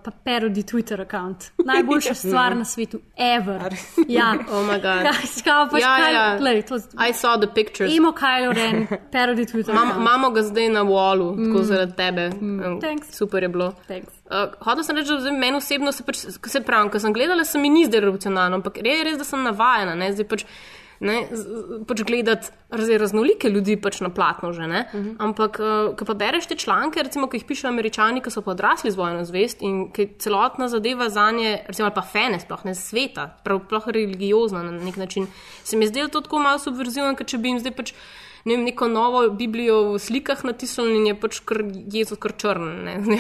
pa parodi Twitter account? Najboljša stvar na svetu, ever. Ja, Oh my god. Kaj, kaj, pač Ja, Kylo- ja. Glej, to, I saw the pictures. imo Kylo Ren, parodi Twitter Mam, account. imamo ga zdaj na wallu, mm. tako zaradi tebe. Mm. Thanks. Super je bilo. Thanks. Uh, Hodila sem reči, da meni osebno se, pač, ko se pravim, ko sem gledala, se mi ni zdelo revolucionarno, ampak res je res, da sem navajena. Ne, zdaj pač, ne, pač gledati raz, raznolike ljudi pač na platno že. Ne, uh -huh. Ampak, uh, ko pa bereš te članke, recimo, ki jih pišejo američani, ki so pa odrasli z vojno zvest in ki celotna zadeva za nje, recimo, pa fene, sploh ne sveta, prav, sploh religiozna na nek način, se mi je zdelo to tako malo subverzivno, ker če bi jim zdaj pač ne vem, neko novo Biblijo v slikah natisnili in je pač kar Jezus kar črn, ne, ne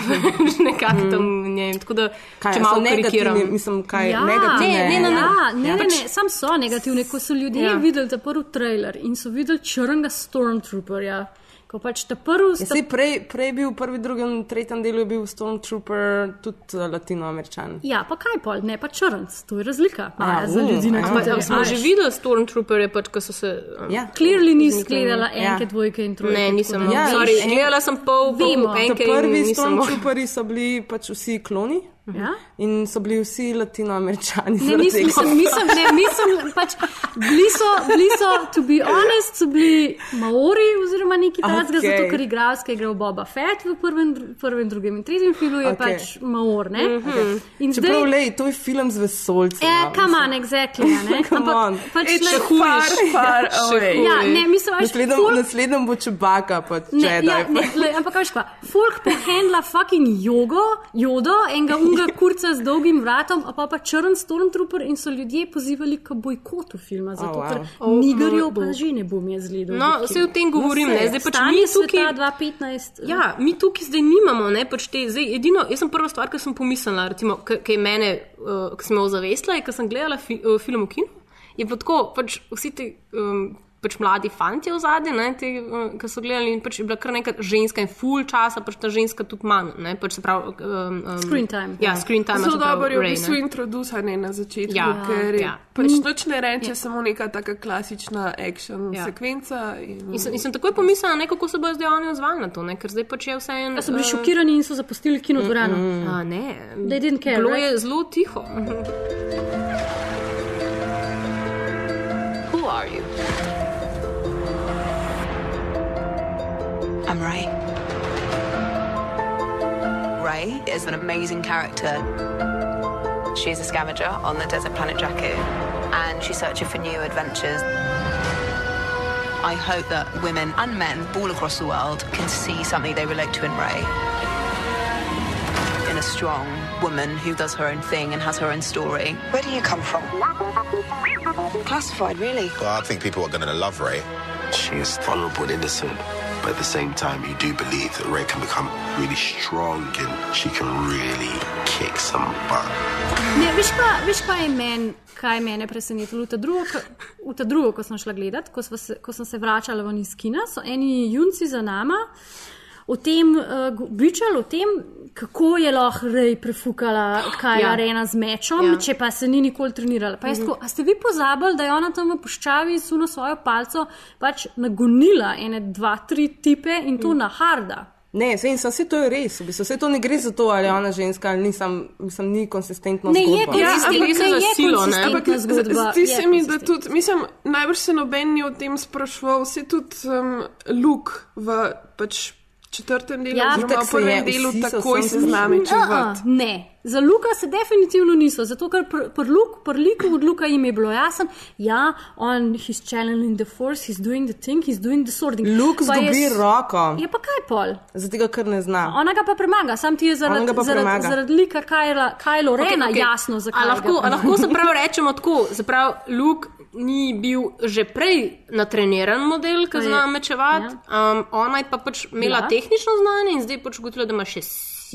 nekako tam, ne vem, tako da, Kaj, če malo negativni, karikiram. mislim, kaj Ja, negativne. ne, ne, ne, Ja. ne, ne, ne, ne, sam so negativni. Ko so ljudje ja. Ja. videli ta prvi trailer in so videli črnega Stormtrooperja, ko pač ta prvi Ja, sta saj prej, prej bil v prvem, drugem, tretjem delu je bil Stormtrooper tudi uh, latinoameričan. Ja, pa kaj pol, ne pa črnc, to je razlika. A, Ja, za uh, ljudi na ja. Twitterju. ja, smo a že videli Stormtrooperje, pač, ko so se. um, Ja. Clearly nisi gledala enke, Ja. dvojke in trojke. Ne, nisem. da- Ja, Ja, Sorry, en- gledala sem pol, Vemo. Enke prvi. Stormtrooperi so bili pač vsi kloni Ja? in so bili vsi latinoameričani. Ne, mislim, mislim, mislim, ne, mislim, pač bili so, bili so, to be honest, so bili Maori oziroma neki takega, Okej. okay. zato ker igralska je igral Boba Fett v prvem, prvem, drugem in tretjem filmu je okay. pač Maor, ne? Mhm. Okay. In Čeprav, zdaj, lej, to je film z vesolci. ja, come on, exactly, a ne? Come on. pač ne, far, far away. ja, ne, mislim, pač Naslednjem, ful- naslednjem bo čebaka, pa Ne, Jedi. ja, ne, le, ampak veš pa, folk pohendla fucking jogo, jodo, enega unga kurca z dolgim vratom, a pa pa črn stormtrooper in so ljudje pozivali k bojkotu filma, zato Oh, wow. ker Oh, nigarjev moj pa že ne bom jaz gledal. No, vse o tem govorim, saj, ne, zdaj pač mi tukaj. sveta 2015. Ja, mi tukaj zdaj nimamo, ne, pač te, zdaj edino, jaz sem prva stvar, ki sem pomislila, recimo, ki je mene, uh, ki sem jo ozavestila, je, ko sem gledala fi, uh, film v kinu, je bilo tako, pač vsi ti um, pač mladi fanti v zadnji, ki so gledali in pač je bila kar nekaj ženska in full časa, pač ta ženska tudi manj, ne, pač se pravi. Um, um, Screen time. Ja, screen time. Zelo dobro je v bistvu ne. introducirane na začetku, Ja, ker ja. pač noč ne reče samo neka taka klasična action Ja. sekvenca. In, In sem, in sem takoj pomislila, ne, kako se bodo zdaj oni odzvali na to, ne, ker zdaj pač je vse en. Ja, so bili eh, šokirani in so zapustili kinodvorano. A, ne, They didn't care, bilo right? je zelo tiho. Who are you? I'm Ray. Ray is an amazing character. She's a scavenger on the desert planet Jakku, and she's searching for new adventures. I hope that women and men all across the world can see something they relate to in Ray. In a strong woman who does her own thing and has her own story. Where do you come from? Classified, really. Well, I think people are going to love Ray. She is vulnerable and innocent, but at the same time, you do believe that Ray can become really strong and she can really kick some butt. Ne, veš, pa, veš, kaj je meni, kaj je mene presenetilo? V ta drugo, v ta drugo, ko sem šla gledat, ko, se, ko sem se vračala ven iz kina, so eni junci za nama o tem, uh, pričali o tem, kako je lahko rej prefukala Kajla ja. Ja. Rena z mečom, Ja. ja. če pa se ni nikoli trenirala. Pa jaz tako, a ste vi pozabili, da je ona tam v puščavi suno svojo palco pač nagonila ene, dva, tri tipe in to mm. na harda. Ne, sej, sem, vse to je res, v bistvu. vse to ne gre za to, ali je ona ženska ali nisem, mislim, ni konsistentno. Ne je zgodba. Ja, ampak gre za je silo, ne? Ampak zgodba. zdi je se mi, da tudi, mislim, najbrž se noben ni o tem spraševal, vse tudi um, Luke v pač četrtem delu, Ja, oziroma v prvem delu, takoj se z nami čuvati. Ne, za Luka se definitivno niso, zato ker pri pr Luk, pr liku od Luka jim je bilo jasno, ja, on, he's channeling the force, he's doing the thing, he's doing the sorting. Luke Pa je roko, Je pa kaj pol? zato ker ne zna. Ona ga pa premaga, sam ti je zaradi, ga zaradi, zaradi lika Kajla, Kajlo Rena okay, okay. jasno, zakaj. A lahko, ga a lahko se prav rečemo tako, zaprav Luke ni bil že prej natreniran model, ki zna mečevati, ja. um, ona je pa pač imela Ja. ja. tehnično znanje in zdaj pač ugotovila, da ima še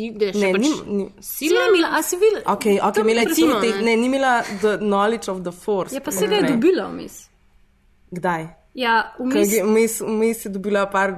si, da še Ne, pač ni- ni- sile. Sile imela, a si videla? Ok, ok, imela je cilj, ne. ni imela the knowledge of the force. Ja, pa se ga je dobila vmes. Kdaj? Ja, vmes. Vmes vmes je dobila par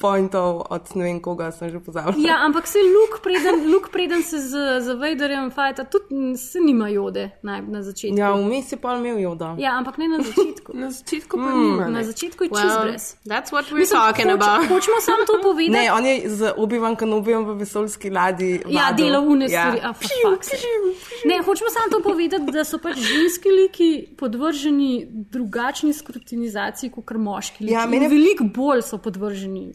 pointov od ne vem koga, sem že pozabila. Ja, ampak se Luk, preden, Luk, preden se z, z Vaderjem fajta, tudi mm, se nima jode naj, na začetku. Ja, vmes je pa imel joda. ja, ampak ne na začetku. Na začetku pa nima. Na ne. začetku je čist Well, brez. that's what we're talking hoč, about. Hočemo samo to povedati. Ne, on je z Obi-Wan Kenobijem v vesoljski ladji. Ja, vadil. dela une Ja. stvari. a, for fuck's sake. Ne, hočemo samo to povedati, da so pač ženski liki podvrženi drugačni skrutinizaciji kot moški. Ja, In mene- Veliko bolj so podvrženi.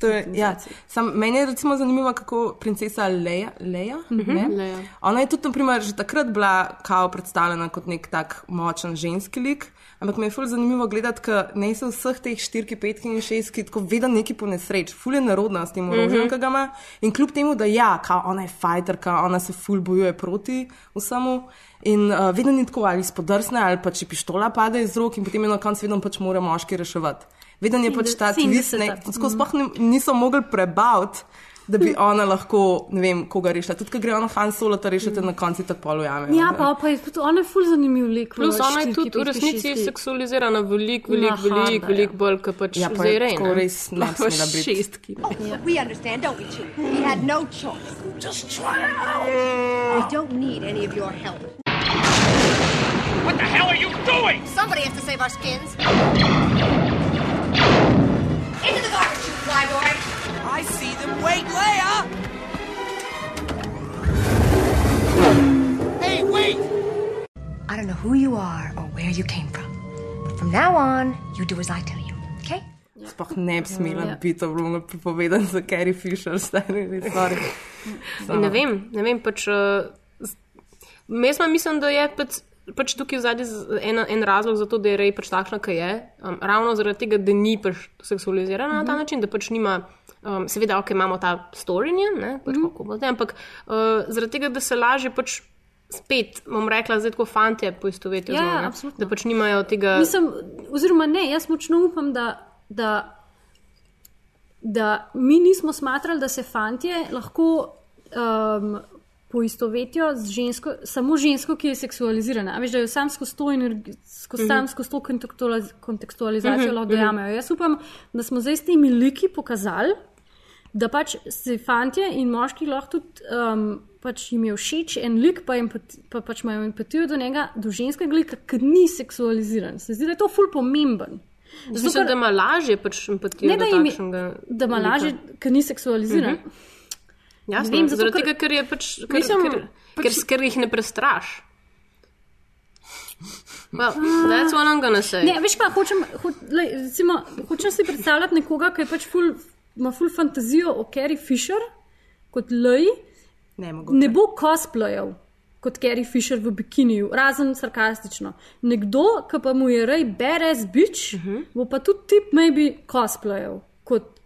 To je, ja. Sam, meni je recimo zanimivo, kako princesa Leja, Leja, mm -hmm. Leia. ona je tudi naprimer, že takrat bila kao predstavljena kot nek tak močen ženski lik. Ampak me je ful zanimivo gledati, ker ne se vseh teh štirki, petki in šestki tako vedno neki po nesreč, ful je narodna s tem orožjem, mm -hmm. ki ga ima. In kljub temu, da ja, kao ona je fajterka, ona se ful bojuje proti vsemu. In uh, vedno ni tako ali spodrsne, ali pa če pištola pade iz rok in potem je na koncu vedno pač mora moški reševati. Vedno je pač ta ne, 70. tako sploh niso mogli prebaviti, da bi ona lahko, ne vem, koga rešila. Tudi, ko gre ona Han Solo, ta rešite na koncu tako polujame. Ja, pa, pa je tudi ona je ful zanimiv lik. Plus ona je štirki, tudi v resnici seksualizirana veliko, Na veliko, veliko, veliko ja. bolj, kot pač Ja, pa zdaj je rej. tako res ne bi smela biti. Šestki. We understand, don't we, Chief? We had no choice. Just try it out. We don't need any of your help. What the hell are you doing? Somebody has to save our skins. Into the garbage, you Wait, Leia! Hey, wait! I don't know who you are or where you came from. But from now on, you do as I tell you, okay? Sploh ne bi smela Ja. biti, to bi bilo pripovedano za Carrie Fisher, stari res stvari. Ne vem, ne vem, pač. Uh, jaz pa mislim, da je pač, pač tukaj zadnji en, en razlog za to, da je rej pač takšna, ki je. Um, ravno zaradi tega, da ni pač seksualizirana mm -hmm. na ta način, da pač nima. Um, seveda, ok, imamo ta storinje, ne, pač mm -hmm. kako bo zdaj, ampak uh, zaradi tega, da se lažje pač. Spet bom rekla, zdaj tako fantje poistovetijo Ja, z njo, ne, absolutno. da pač nimajo tega. Mislim, oziroma ne, jaz močno upam, da, da, da mi nismo smatrali, da se fantje lahko um, poistovetijo z žensko, samo žensko, ki je seksualizirana. A veš, da jo sam skozi to, skozi, Mhm. sam skozi to kontekstualiz- kontekstualizacijo Mhm, lahko mhm. dojamejo. Jaz upam, da smo zdaj s temi liki pokazali, da pač se fantje in moški lahko tudi. Um, Pač jim je všeč en lik, pa, empati, pa pač imajo empatijo do njega, do ženskega lika, ki ni seksualiziran. Se zdi, da je to ful pomemben. Zato, Mislim, ker- da ima lažje pač empatijo Ne, da jim je- takšnega da ima lažje, ker ni seksualiziran. Mhm. Jasno, Ne vem, zato zaradi ker- tega, ker je pač, ker, Mislim, ker, pač- ker, ker jih ne prestraš. Well, that's what I'm gonna say. Ne, veš pa, hočem, ho, lej, recimo, hočem si predstavljati nekoga, ki je pač ful, ima ful fantazijo o Carrie Fisher kot Lej, Ne, mogoče. ne bo cosplayal kot Carrie Fisher v bikiniju, razen sarkastično. Nekdo, ki pa mu je rej badass bitch, uh -huh. bo pa tudi tip maybe cosplayal kot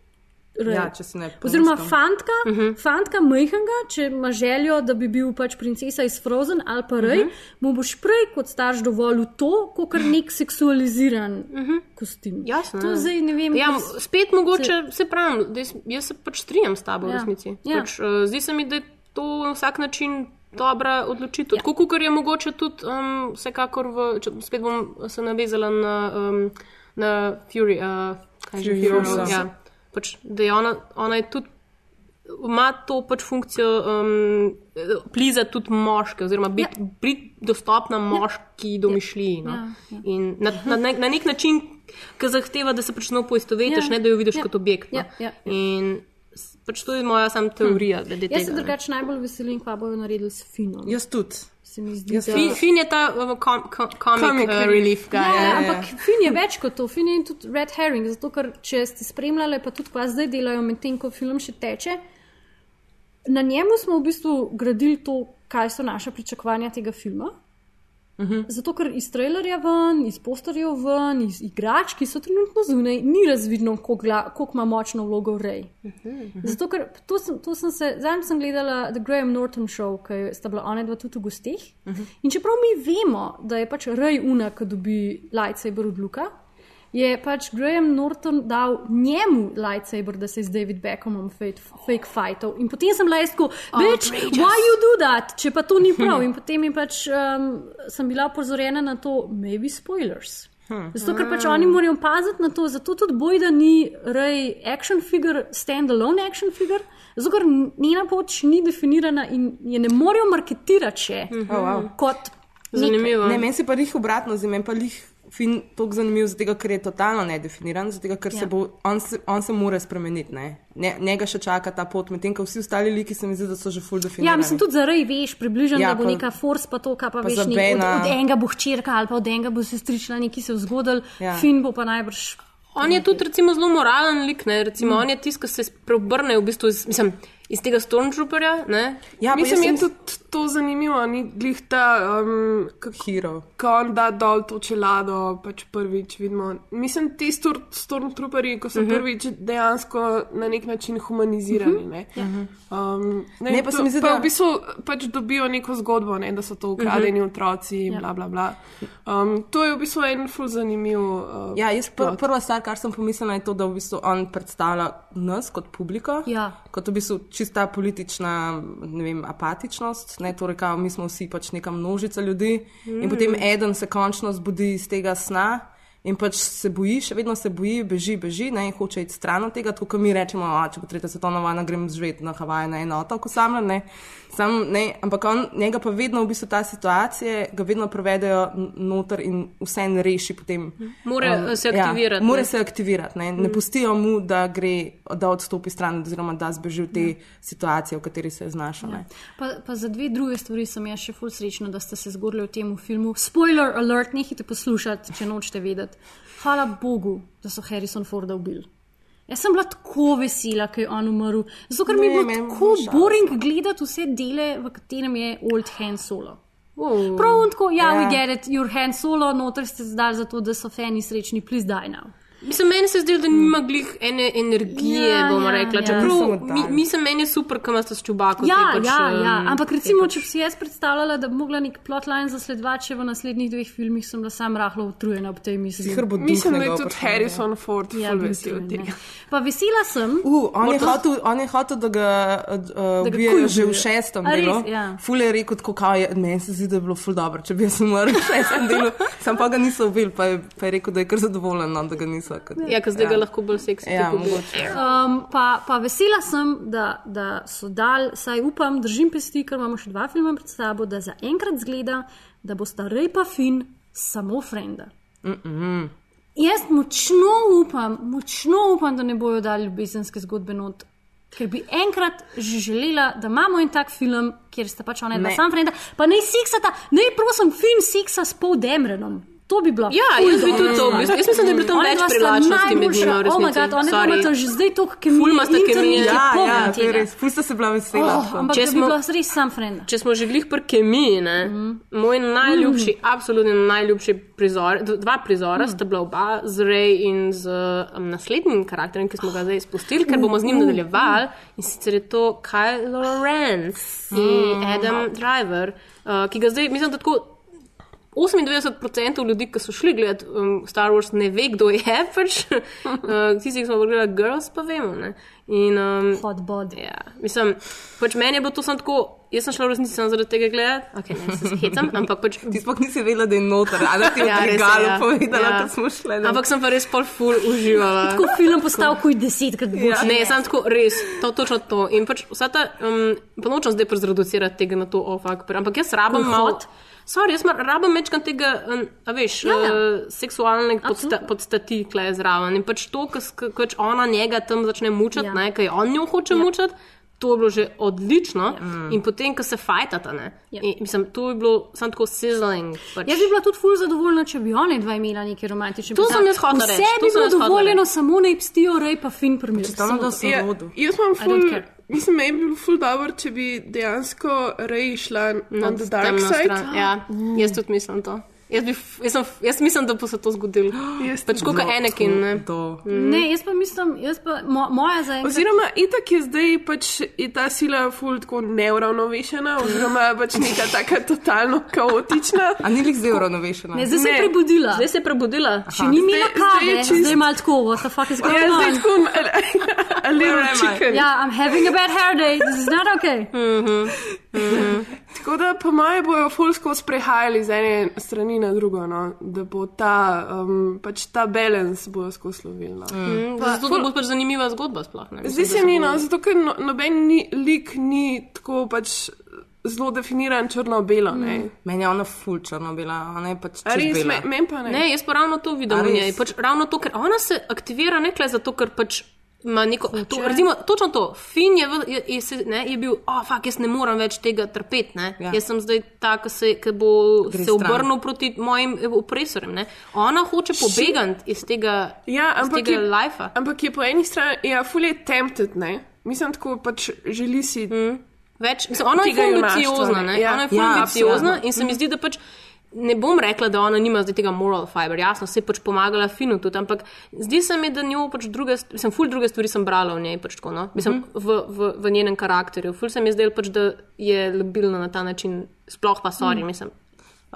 Ja, če si ne Oziroma, pomislim. fantka, uh -huh. fantka majhnega, če ima željo, da bi bil pač princesa iz Frozen ali pa rej, uh -huh. mu boš prej kot starš dovolil to, kot kar nek seksualiziran uh -huh. kostim. Jasno. To ja. zdaj ne vem. Ja, kaj spet mogoče, se pravim, da jaz, jaz se pač strinjam s tabo v Ja. resnici. Ja. Pač, uh, zdi se mi, da je to na vsak način dobra odločitev. Ja. Tako kot je mogoče tudi, um, vsekakor, v, če, spet bom se navezala na, um, na Fury. Uh, kaj že Fury Fury? Road. Ja. Pač, da je ona, ona je tudi. Ima to pač funkcijo um, pliza tudi moške, oziroma biti ja. bit dostopna moški domišljiji. No? Ja, ja. In na, na, na, na nek način, ki zahteva, da se pač no poistovetiš, Ja, ne da jo vidiš ja, kot objekt. No? ja, ja, ja. In pač to je moja sam teorija. glede Jaz se drugače najbolj veselim, kaj bojo naredili s Finom. Jaz tudi. Se mi zdi, da... Fin, fin je ta um, kom, kom, comic, Comic uh, relief. guy. Ja, Ja, ja, ampak fin je več kot to, fin je tudi red herring, zato ker če ste spremljali, pa tudi kaj zdaj delajo, medtem ko film še teče, na njemu smo v bistvu gradili to, kaj so naše pričakovanja tega filma. Uh -huh. Zato, ker iz trailerja ven, iz posterjev ven, iz igrač, ki so trenutno zunaj, ni razvidno, koliko ima močno vlogo Rej. Uh -huh. Zato, ker to sem, to sem se, zadnjič sem gledala The Graham Norton Show, ki sta bila one dva tudi v gostih. Uh -huh. In čeprav mi vemo, da je pač Rej una, ki dobi lightsaber od Luka, je pač Graham Norton dal njemu lightsaber, da se je z David Beckhamom fake, fake fightov. In potem sem lajsko, bitch, why you do that, če pa to ni prav. In potem je pač, um, sem bila opozorjena na to, maybe spoilers. Zato, ker pač oni morajo paziti na to, zato tudi boj, da ni rej action figure, stand-alone action figure, zato ker njena pot ni definirana in je ne morejo marketirati še Oh, wow. kot. Zanimivo. Ne, meni se pa jih obratno, zdaj meni pa jih fin tako zanimiv, zato ker je totalno nedefiniran, zato ker ja. se bo, on se, on se mora spremeniti, ne. ne. Njega še čaka ta pot, medtem ko vsi ostali liki se mi zdi, da so že full definirani. Ja, mislim tudi zaradi veš, približno, Ja, da bo pa- neka force, pa to, kar pa, pa veš, nek, od, od enega bo hčerka ali pa od enega bo sestrična, neki se vzgodil, Ja. ja. fin bo pa najbrž. On je tudi recimo, zelo moralen lik, ne? recimo, mm. on je tisti, ki se preobrne v bistvu iz, mislim, iz tega Stormtrooperja. Ne? Ja, Mislim, jaz je sem tudi to zanimivo, ni glih ta, um, kako hero. ko on da dol to čelado, pač prvič vidimo. Mislim, ti stor, stormtrooperji, ko so uh Mhm. -huh. prvič dejansko na nek način humanizirani. Ne, Ja. um, ne, Ne, pa to- se mi zdi, da- v bistvu pač dobijo neko zgodbo, ne, da so to ukradeni uh -huh. otroci in Ja. bla bla bla. Um, to je v bistvu en ful zanimiv. Uh, Ja, jaz pr prva stvar, kar sem pomislila, je to, da v bistvu on predstavlja nas kot publiko. Ja. Kot v bistvu čista politična vem, apatičnost, ne, torej, kao, mi smo vsi pač neka množica ljudi mm. in potem eden se končno zbudi iz tega sna. In pač se boji, še vedno se boji, beži, beži, ne, in hoče iti stran od tega, tako kot mi rečemo, a, če bo tretja svetovna vojna, grem živeti na Havaje na eno otok, osamljen, ne. Sam, ne, ampak on, njega pa vedno v bistvu ta situacija, ga vedno prevedejo noter in vse en reši potem. More, se aktivirati, Ja, ne. more se aktivirati, ne, ne pustijo mu, da gre, da odstopi stran, oziroma da zbeži v te ja. situacije, v kateri se je znašel. Ja. Pa, pa za dve druge stvari sem jaz še ful srečna, da ste se zgodili v tem filmu. Spoiler alert, nehajte poslušati, če nočete vedeti. Hvala Bogu, da so Harrison Forda ubili. Jaz sem bila tako vesela, ko je on umrl, zato ker mi je Ne, bilo tako boring gledati vse dele, v katerem je Old Han Solo. Uh, Prav tako, ja, Ja. we get it, your hand solo, noter ste zdaj zato, da so fani srečni, please die now. Mislim, meni se zdi, da nima glih ene energije, Ja, bomo ja, rekla. ja. Čeprav mi, mislim, meni je super, kam ste s čubakom. Ja, pač, ja, ja. Ampak recimo, pač- če bi si jaz predstavljala, da bi mogla nek plotline zasledovati še v naslednjih dveh filmih, sem bila sam rahlo utrujena ob tej misli. Mislim, da je tudi Harrison Ford Ja, vesel tega. ne. Pa vesela sem. Uh, on, je hotel, on je hotel, da ga uh, ga ubijajo že v šestem delu. Ja. Ful je rekel, kao je, meni se zdi, da je bilo ful dobro, če bi jaz umrl v šestem delu. Sam pa ga niso ubili, pa, je- pa je rekel, da je kar zadovoljen, no, da ga niso. Ker, Ja, ker zdaj ga lahko bolj seksi Ja. Um, pa, pa vesela sem, da, da so dal, saj upam, držim pesti, ker imamo še dva filma pred sabo, da zaenkrat zgleda, da bo sta Rej pa Fin samo frenda. Mm -mm. Jaz močno upam, močno upam, da ne bojo dali ljubezenske zgodbe not. Ker bi enkrat že želela, da imamo en tak film, kjer sta pač ona dva Ne. sam frenda, pa naj seksata, naj prosim, film seksa s Paul Demrenom. To bi bilo. Ja, jaz bi tudi to. Jaz, jaz mislim, da je bilo tam več sta privlačnosti med njima. Oh my god, oni imata že zdaj to kemijo. Ful imata kemije. Ja, ja, to je res. Ful sta se bila vesela. Oh, ampak Če smo bila res sam frenda. Če smo že glih pri kemiji, ne, mm. moj najljubši, mm. absolutno najljubši prizor, dva prizora mm. sta bila oba z Ray in z um, naslednjim karakterjem, ki smo ga zdaj izpustili, ker bomo z njim nadaljevali. In sicer je to Kylo Ren in Adam Driver, uh, ki ga zdaj, mislim, da tako. 98% ljudi, ki so šli gledati um, Star Wars, ne ve, kdo je pač. uh, Tisti, ki smo gledali Girls, pa vemo. Ne? In, um, Hot bod. Ja, mislim, pač meni je bilo to samo tako, jaz sem šla v resnici samo zaradi tega gledati, okay, ne se hecam, ampak pač. Ti sploh nisi vedela, da je noter, ali ti je Ja, ja, regalo ja. povedala, Ja. ko smo šli. ne. Ampak sem pa res pol full uživala. Tako film postal kuj desetkrat bolj. Ja. Ne, sem tako res, to točno to. In pač vsa ta, um, pa nočem zdaj prezreducirati tega na to, oh, fuck, ampak jaz rabim malo. Sorry, jaz rabim večkrat tega, a veš, Ja, ja. uh, seksualne podsta, Absolutno. podstati kle zraven. In pač to, ko pač ona njega tam začne mučati, Ja. ja. ker on njo hoče ja. mučati. To je bilo že odlično, ja. in potem, ko se fajtata, ne, Ja. in, mislim, to je bilo samo tako sizzling. Pač. Jaz bi bila tudi ful zadovoljna, če bi oni dva imela neki romantični To sem jaz Vse reči, to bi sem bilo dovoljeno, samo ne pstijo rej pa fin primer. Ja, jaz don't ful. Mislim, meni bi bilo ful dobro, če bi dejansko Rej šla na Nad the dark side. stran. Ja, jaz tudi mislim to. Jaz, bi, f- jaz, sem, jaz mislim, da bo se to zgodilo. Jaz Pač kot Anakin. Ne? To. Ne, jaz pa mislim, jaz pa, mo, moja zaenkrat. Oziroma, itak je zdaj pač je ta sila ful tako neuravnovešena, oziroma pač neka taka totalno kaotična. A ni lik zdaj uravnovešena? Ne, zdaj se je prebudila. Zdaj se je prebudila. Še ni imela Zdaj- zdaj kave, čist- zdaj malo tako, what the fuck is going Ja, zdaj on? tako a little chicken. Ja, I'm having a bad hair day, this is not okay. Tako da po moje bojo ful skozi prehajali z ene strani na drugo, no? da bo ta, um, pač ta balans bo skozi lovil. No? Mm, zato to bo pač zanimiva zgodba sploh. Ne? Zdi se mi, no, zato ker no, noben ni, lik ni tako pač zelo definiran črno-belo. Mm. Meni je ona ful črno-bela, ona je pač A res, čez me, men pa ne. Ne, jaz pa ravno to vidim v njej. Pač ravno to, ker ona se aktivira nekle zato, ker pač. Ima Neko, to, recimo, točno to. Fin je, je, je, se, ne, je bil, oh, fuck, jaz ne morem več tega trpeti. Ja. Ja. Jaz sem zdaj ta, ki se, ki bo Gre se stran. obrnil proti mojim eh, opresorjem. Ne. Ona hoče pobegati iz tega, Ja, iz tega je, lajfa. ampak je po eni strani, ja, ful je tempted, ne? Mislim, tako pač želi si. Mm. Več, mislim, ona je ambiciozna, ne. ne? Ja. Ona je ful Ja, ambiciozna in se mi zdi, da pač. Ne bom rekla, da ona nima zdaj tega moral fiber, jasno, se je pač pomagala finu tudi, ampak zdi se mi, da njo pač druge, mislim, ful druge stvari sem brala v njej, pač tako, no, mislim, v, v, v njenem karakterju. Ful se mi je zdelo pač, da je labilna na ta način, sploh pa sorry, mislim,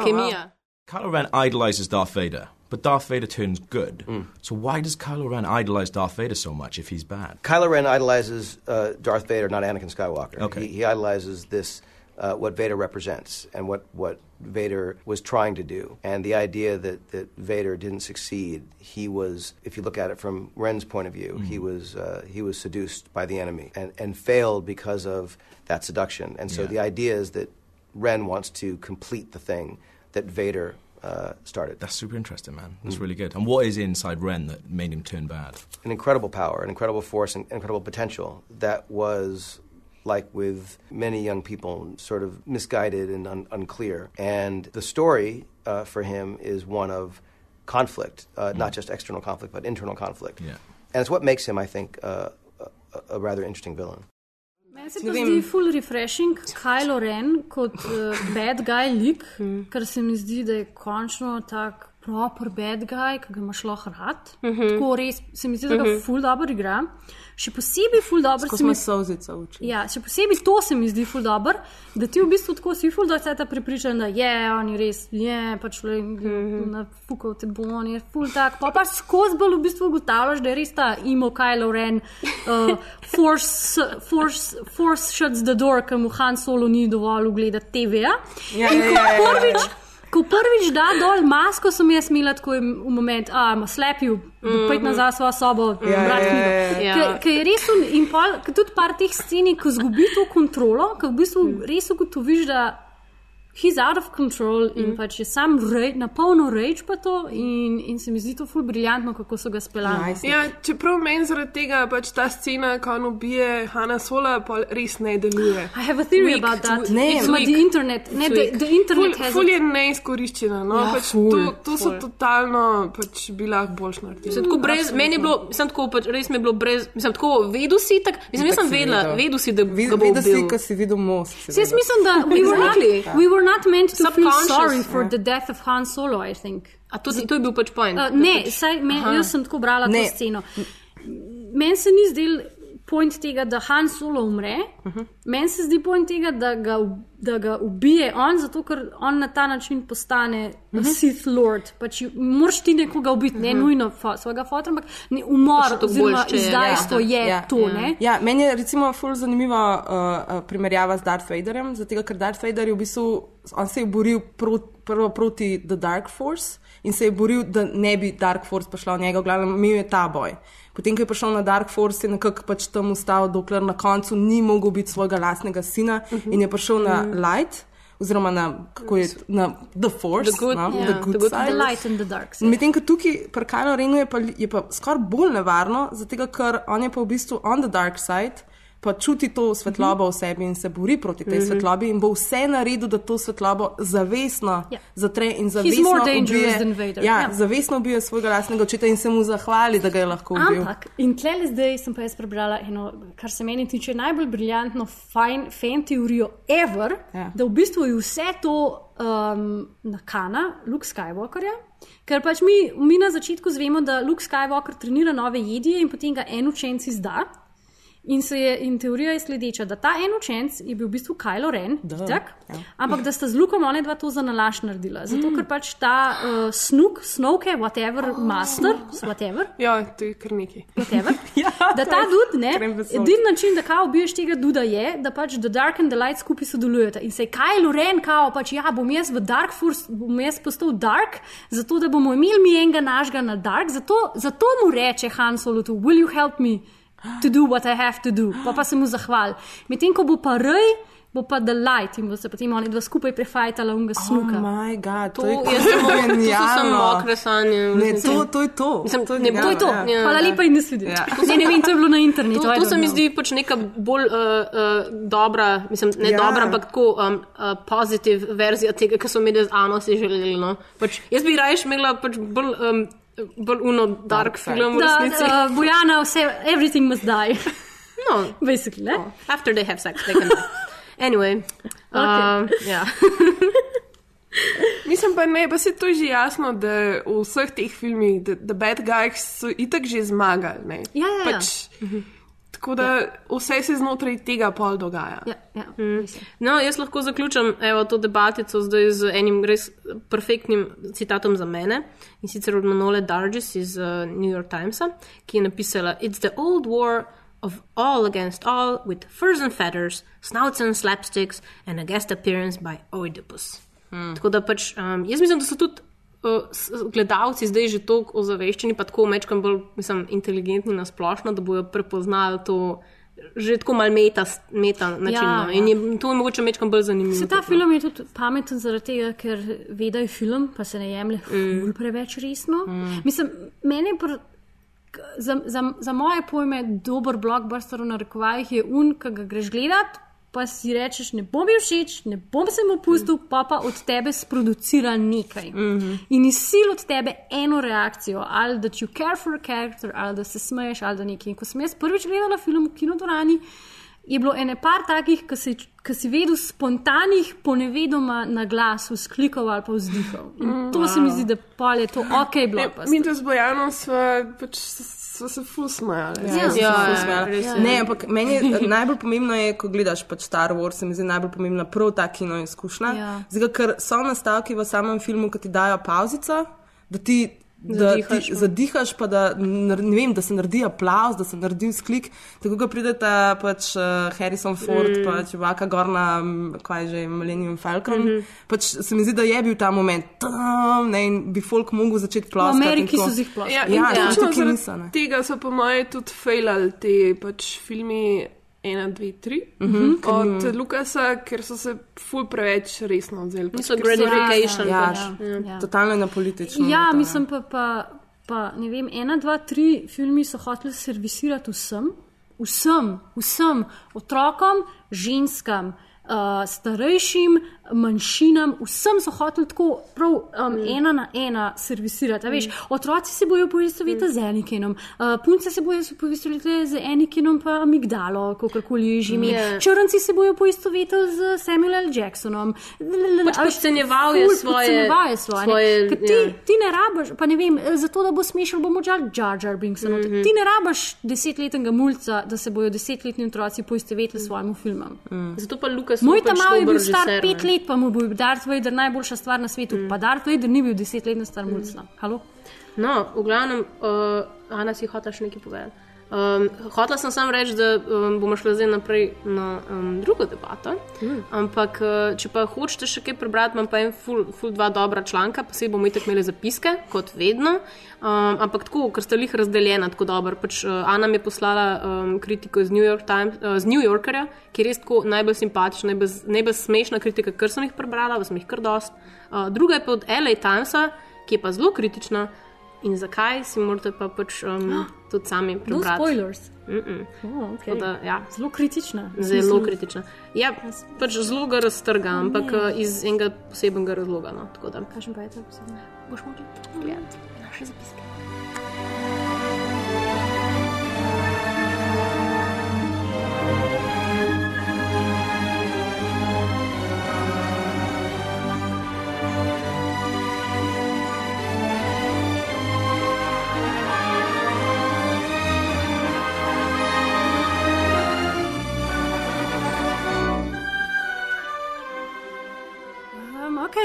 kemija. Kylo Ren idolizes Darth Vader, but Darth Vader turns good. So why does Kylo Ren idolize Darth Vader so much if he's bad? Kylo Ren idolizes uh, Darth Vader, not Anakin Skywalker. Okay. He, he idolizes this, uh, what Vader represents and what, what Vader was trying to do. And the idea that, that Vader didn't succeed, he was, if you look at it from Ren's point of view, he, was, uh, he was seduced by the enemy and, and failed because of that seduction. And so Yeah. the idea is that Ren wants to complete the thing that Vader uh, started. That's super interesting, man. That's really good. And what is inside Ren that made him turn bad? an incredible power, an incredible force, an incredible potential that was like with many young people, sort of misguided and un- unclear. And the story uh, for him is one of conflict, uh, not just external conflict, but internal conflict. Yeah. And it's what makes him, I think, uh, a, a rather interesting villain. Meni se pa zdi full refreshing Kylo Ren kot uh, bad guy lik, ker se mi zdi, da je končno tak proper bad guy, ki ga imaš lahko rad. Mhm. Mm -hmm. Tako res se mi zdi, da ga mm Mhm. -hmm. ful dobro igra. Še posebej ful dobro Ko se mi smo solzice učili. Ja, še posebej to se mi zdi ful dobro, da ti v bistvu tako si ful, da se ta prepričan, da je on je res, je pač le na fukal te bo, on je ful tak. Pa pa skozi bolj v bistvu ugotavljaš, da je res ta imo Kylo Ren, uh, force, force, force shuts the door, ker mu Han Solo ni dovolj gledati TV-ja. Ja, In ja, ja, ja, ja. prvič, ko prvič da dol masko, sem jaz imela tako v moment, a ima slepil, Mhm. pojdi nazaj v svojo sobo, Ja, brat knjigo. ja, ja. Ker- Ker je res, un- in pol, tudi par teh scen, ko zgubi to kontrolo, ko v bistvu Mhm. res ugotoviš, da he's out of control in Mhm. pač je sam rej, na polno reč pa to in, in se mi zdi to ful briljantno, kako so ga speljali. Ja, čeprav meni zaradi tega pač ta scena, ko on ubije Hanna Sola, pa res ne deluje. I have a theory Weak, about that. Ne, It's what the internet, ne, the, the internet ful, ful je neizkoriščena. No? Ja, pač ful, to, to so ful. totalno pač bi lahko boljš naredili. Mislim, tako brez, meni je bilo, mislim, tako, pač, res mi je bilo brez, mislim, tako vedel si, tak, mislim, jaz sem vedela, vedel si, da ga bo Videl si, ko si videl most. si jaz vedel. mislim, da we were, not, we were not meant to feel sorry for ja. the death of Han Solo, I think. A to, to je bil pač point. Uh, ne, pač, saj, me, Aha. jaz sem tako brala Ne. to sceno. Meni se ni zdel point tega, da Han Solo umre, uh. -huh. meni se zdi point tega, da ga, da ga ubije on, zato ker on na ta način postane uh Mhm. -huh. Sith Lord. Pač moraš ti nekoga ubiti, ne Mhm. nujno fo, svojega fotra, ampak ne, umor, oziroma izdajstvo ja. je Ja. to. Ne? Ja, meni je recimo ful zanimiva uh, uh, primerjava z Darth Vaderjem, zato ker Darth Vader je v bistvu, on se je boril prot, prvo proti The Dark Force in se je boril, da ne bi Dark Force prišla v njega, v glavnem imel je ta boj. Potem, ko je prišel na Dark Force, je nekako pač tam ustal, dokler na koncu ni mogel biti svojega lastnega sina uh -huh. in je prišel na Mhm. Light. Oziroma, na, kako je na The Force, The good- no, ja, the the good good- side. the light and the dark side. Medtem ko tukaj pri Kylo Renu je pa, je pa skoraj bolj nevarno, zato ker on je pa v bistvu on the dark side, pa čuti to svetlobo Mhm. v sebi in se bori proti tej Mhm. svetlobi in bo vse naredil, da to svetlobo zavestno Ja. zatre in zavestno ubije. than Vader, Ja, ja. zavestno ubije svojega lastnega očeta in se mu zahvali, da ga je lahko ubil. Ampak, in tle zdaj sem pa jaz prebrala eno, kar se meni tiče najbolj briljantno fajn fan teorijo ever, Ja. da v bistvu je vse to um, nakana Luke Skywalkerja. Ker pač mi, mi na začetku zvemo, da Luke Skywalker trenira nove jedije in potem ga en učenc izda. In, je, in teorija je sledeča, da ta en učenec je bil v bistvu Kylo Ren, tak, ja. ampak da sta z Lukom one dva to za nalaš naredila. Zato, ker pač ta uh, snuk, snoke, whatever, master, whatever, Ja, to je kar nekaj. whatever. da ta dud, ne, edini način, da kao ubiješ tega duda je, da pač The Dark and the Light skupaj sodelujeta. In se je Kylo Ren kao, pač ja, bom jaz v Dark Force, bom jaz postal Dark, zato da bomo imeli mi enega našega na Dark, zato, zato mu reče Han Solo tu, will you help me to do what I have to do, pa pa se mu zahval. Medtem ko bo pa Rej, bo pa The Light in bo se potem oni dva skupaj prefajtala unga snuka. Oh bog, To, to je to samo genialno. v Ne, to, to je to. Mislim, to je ne, genialno, To je to. ja. Hvala lepa in naslednjič. Ja. Ne, ne vem, to je bilo na internetu. To, to se mi zdi pač neka bolj uh, uh, dobra, mislim, ne Ja. ja. dobra, ampak tako um, uh, pozitiv verzija tega, kar so imeli z Ano si želeli. No. Pač, jaz bi raje imela pač bolj, um, bolj uno dark, dark film Da, uh, Bojana, vse, everything must die. No, basically, ne? after they have sex, they can die. Anyway, Okay. um, ja. Mislim pa ne, pa se to že jasno, da v vseh teh filmih, da, da bad guys so itak že zmagali. Ne? Ja, ja, ja. Pač, Tako da vse se znotraj tega pol dogaja. Ja, ja. No, jaz lahko zaključim evo, to debatico zdaj z enim res perfektnim citatom za mene in sicer od Manole Dargis iz uh, New York Timesa, ki je napisala: It's the old war of all against all, with furs and feathers, snouts and slapsticks, and a guest appearance by Oedipus. Hmm. Tako da pač, um, jaz mislim, da so tudi. Uh, Gledalci zdaj že tako ozaveščeni, pa tako mečkam bolj mislim, inteligentni na splošno, da bodo prepoznali to že tako mal meta, meta način. Ja, no. In je, to je mogoče mečkam bolj zanimivo. Se ta film je tudi pameten zaradi tega, ker ve, da je film, pa se ne jemlje mm. preveč resno. Mm. Mislim, meni je pr, za, za, za moje pojme dober blockbuster v narekovajih je un, ki ga greš gledat. Pa si rečeš, ne bom bil všeč, ne bom se mu pustil, pa pa od tebe sproducira nekaj. Mm -hmm. In izsil od tebe eno reakcijo, ali da you care for a character, ali da se smeješ, ali da nekaj. In ko sem jaz prvič gledala film v kinodvorani, je bilo ene par takih, ki si, ki si vedel spontanih, ponevedoma na glas, vzklikal ali pa vzdihal. In to se mi zdi, da pol je to ok, bilo pa. Mi to z Bojanom smo pač so se ful smajali. Ja, Ja, ja, ja, ja, ne, ampak meni je najbolj pomembno, je, ko gledaš pač Star Wars, se mi zdi najbolj pomembna prav ta kino izkušnja. Ja. Zdaj, ker so nastavki v samem filmu, ki ti dajo pauzico, da ti. Zadihaš, ti ja. zadihaš, pa da, vem, da se naredi aplauz, da se naredi sklik. Tako da prideta pač uh, Harrison Ford, mm. pač Vaka Gorna, kaj je že, Millennium Falcon. Mm. -hmm. pač se mi zdi, da je bil ta moment, tam, ne, in bi folk mogel začeti V ploskati. in Ameriki so jih ploskali. Ja, Ja, ja, tega so po moje tudi failali ti pač filmi 1, 2, 3 Mhm, ker od ni- Lukasa, ker so se ful preveč resno vzeli. pač, Niso gratification. Ja, pač. ja. Ja. Totalno na politično. Ja, to, mislim pa, pa, pa ne vem, ena, dva, tri filmi so hoteli servisirati vsem, vsem, vsem otrokom, ženskam. Uh, starejšim, manjšinam, vsem so hoteli tako prav um, mm. ena na ena servisirati. Mm. Veš, otroci se bojo poistovetili mm. z Enikinom, uh, punce se bojo poistovetili z Enikinom, pa amigdalo, kako koli že ime. Ja. Yeah. Črnci se bojo poistovetili z Samuel L. Jacksonom. Pač podcenjeval je svoje- svoje. svoje, ti, ja. ti ne rabiš, pa ne vem, eh, zato da bo smešal, bomo džal Jar Jar Binks. Mm. -hmm. Ti ne rabiš desetletnega mulca, da se bojo desetletni otroci poistovetili s svojim filmom. Mm. Zato pa Lukas Moj tam je dober bil star režiser, pet let, pa mu bo Darth Vader najboljša stvar na svetu. Mm. Pa Darth Vader ni bil desetletni star mulc. no. Halo? No, v glavnem, uh, Ana si hotela še nekaj povedati. Um, hotela sem samo reči, da um, bomo šli zdaj naprej na um, drugo debato. Mm. Ampak, uh, če pa hočete še kaj prebrati, imam pa en ful, ful dva dobra članka, posebej bomo itek imeli zapiske, kot vedno. Um, ampak tako, ker sta jih razdeljena tako dobro. Pač, uh, Ana mi je poslala um, kritiko iz New, York Times, uh, z New Yorkerja, ki je res tako najbolj simpatična, najbolj, najbolj smešna kritika, kar sem jih prebrala, pa sem jih kar dost. Uh, druga je pa od LA Timesa, ki je pa zelo kritična. In zakaj si morate pa pač um, tudi sami No prebrati? spoilers. Mm -mm. Oh, okay. Tako Da, ja, Zelo kritična. zelo kritična. Ja, pač zelo ga raztrga, ampak uh, iz enega posebnega razloga. No, Kakšen pa je to posebno? boš mogel gledati naše zapiske.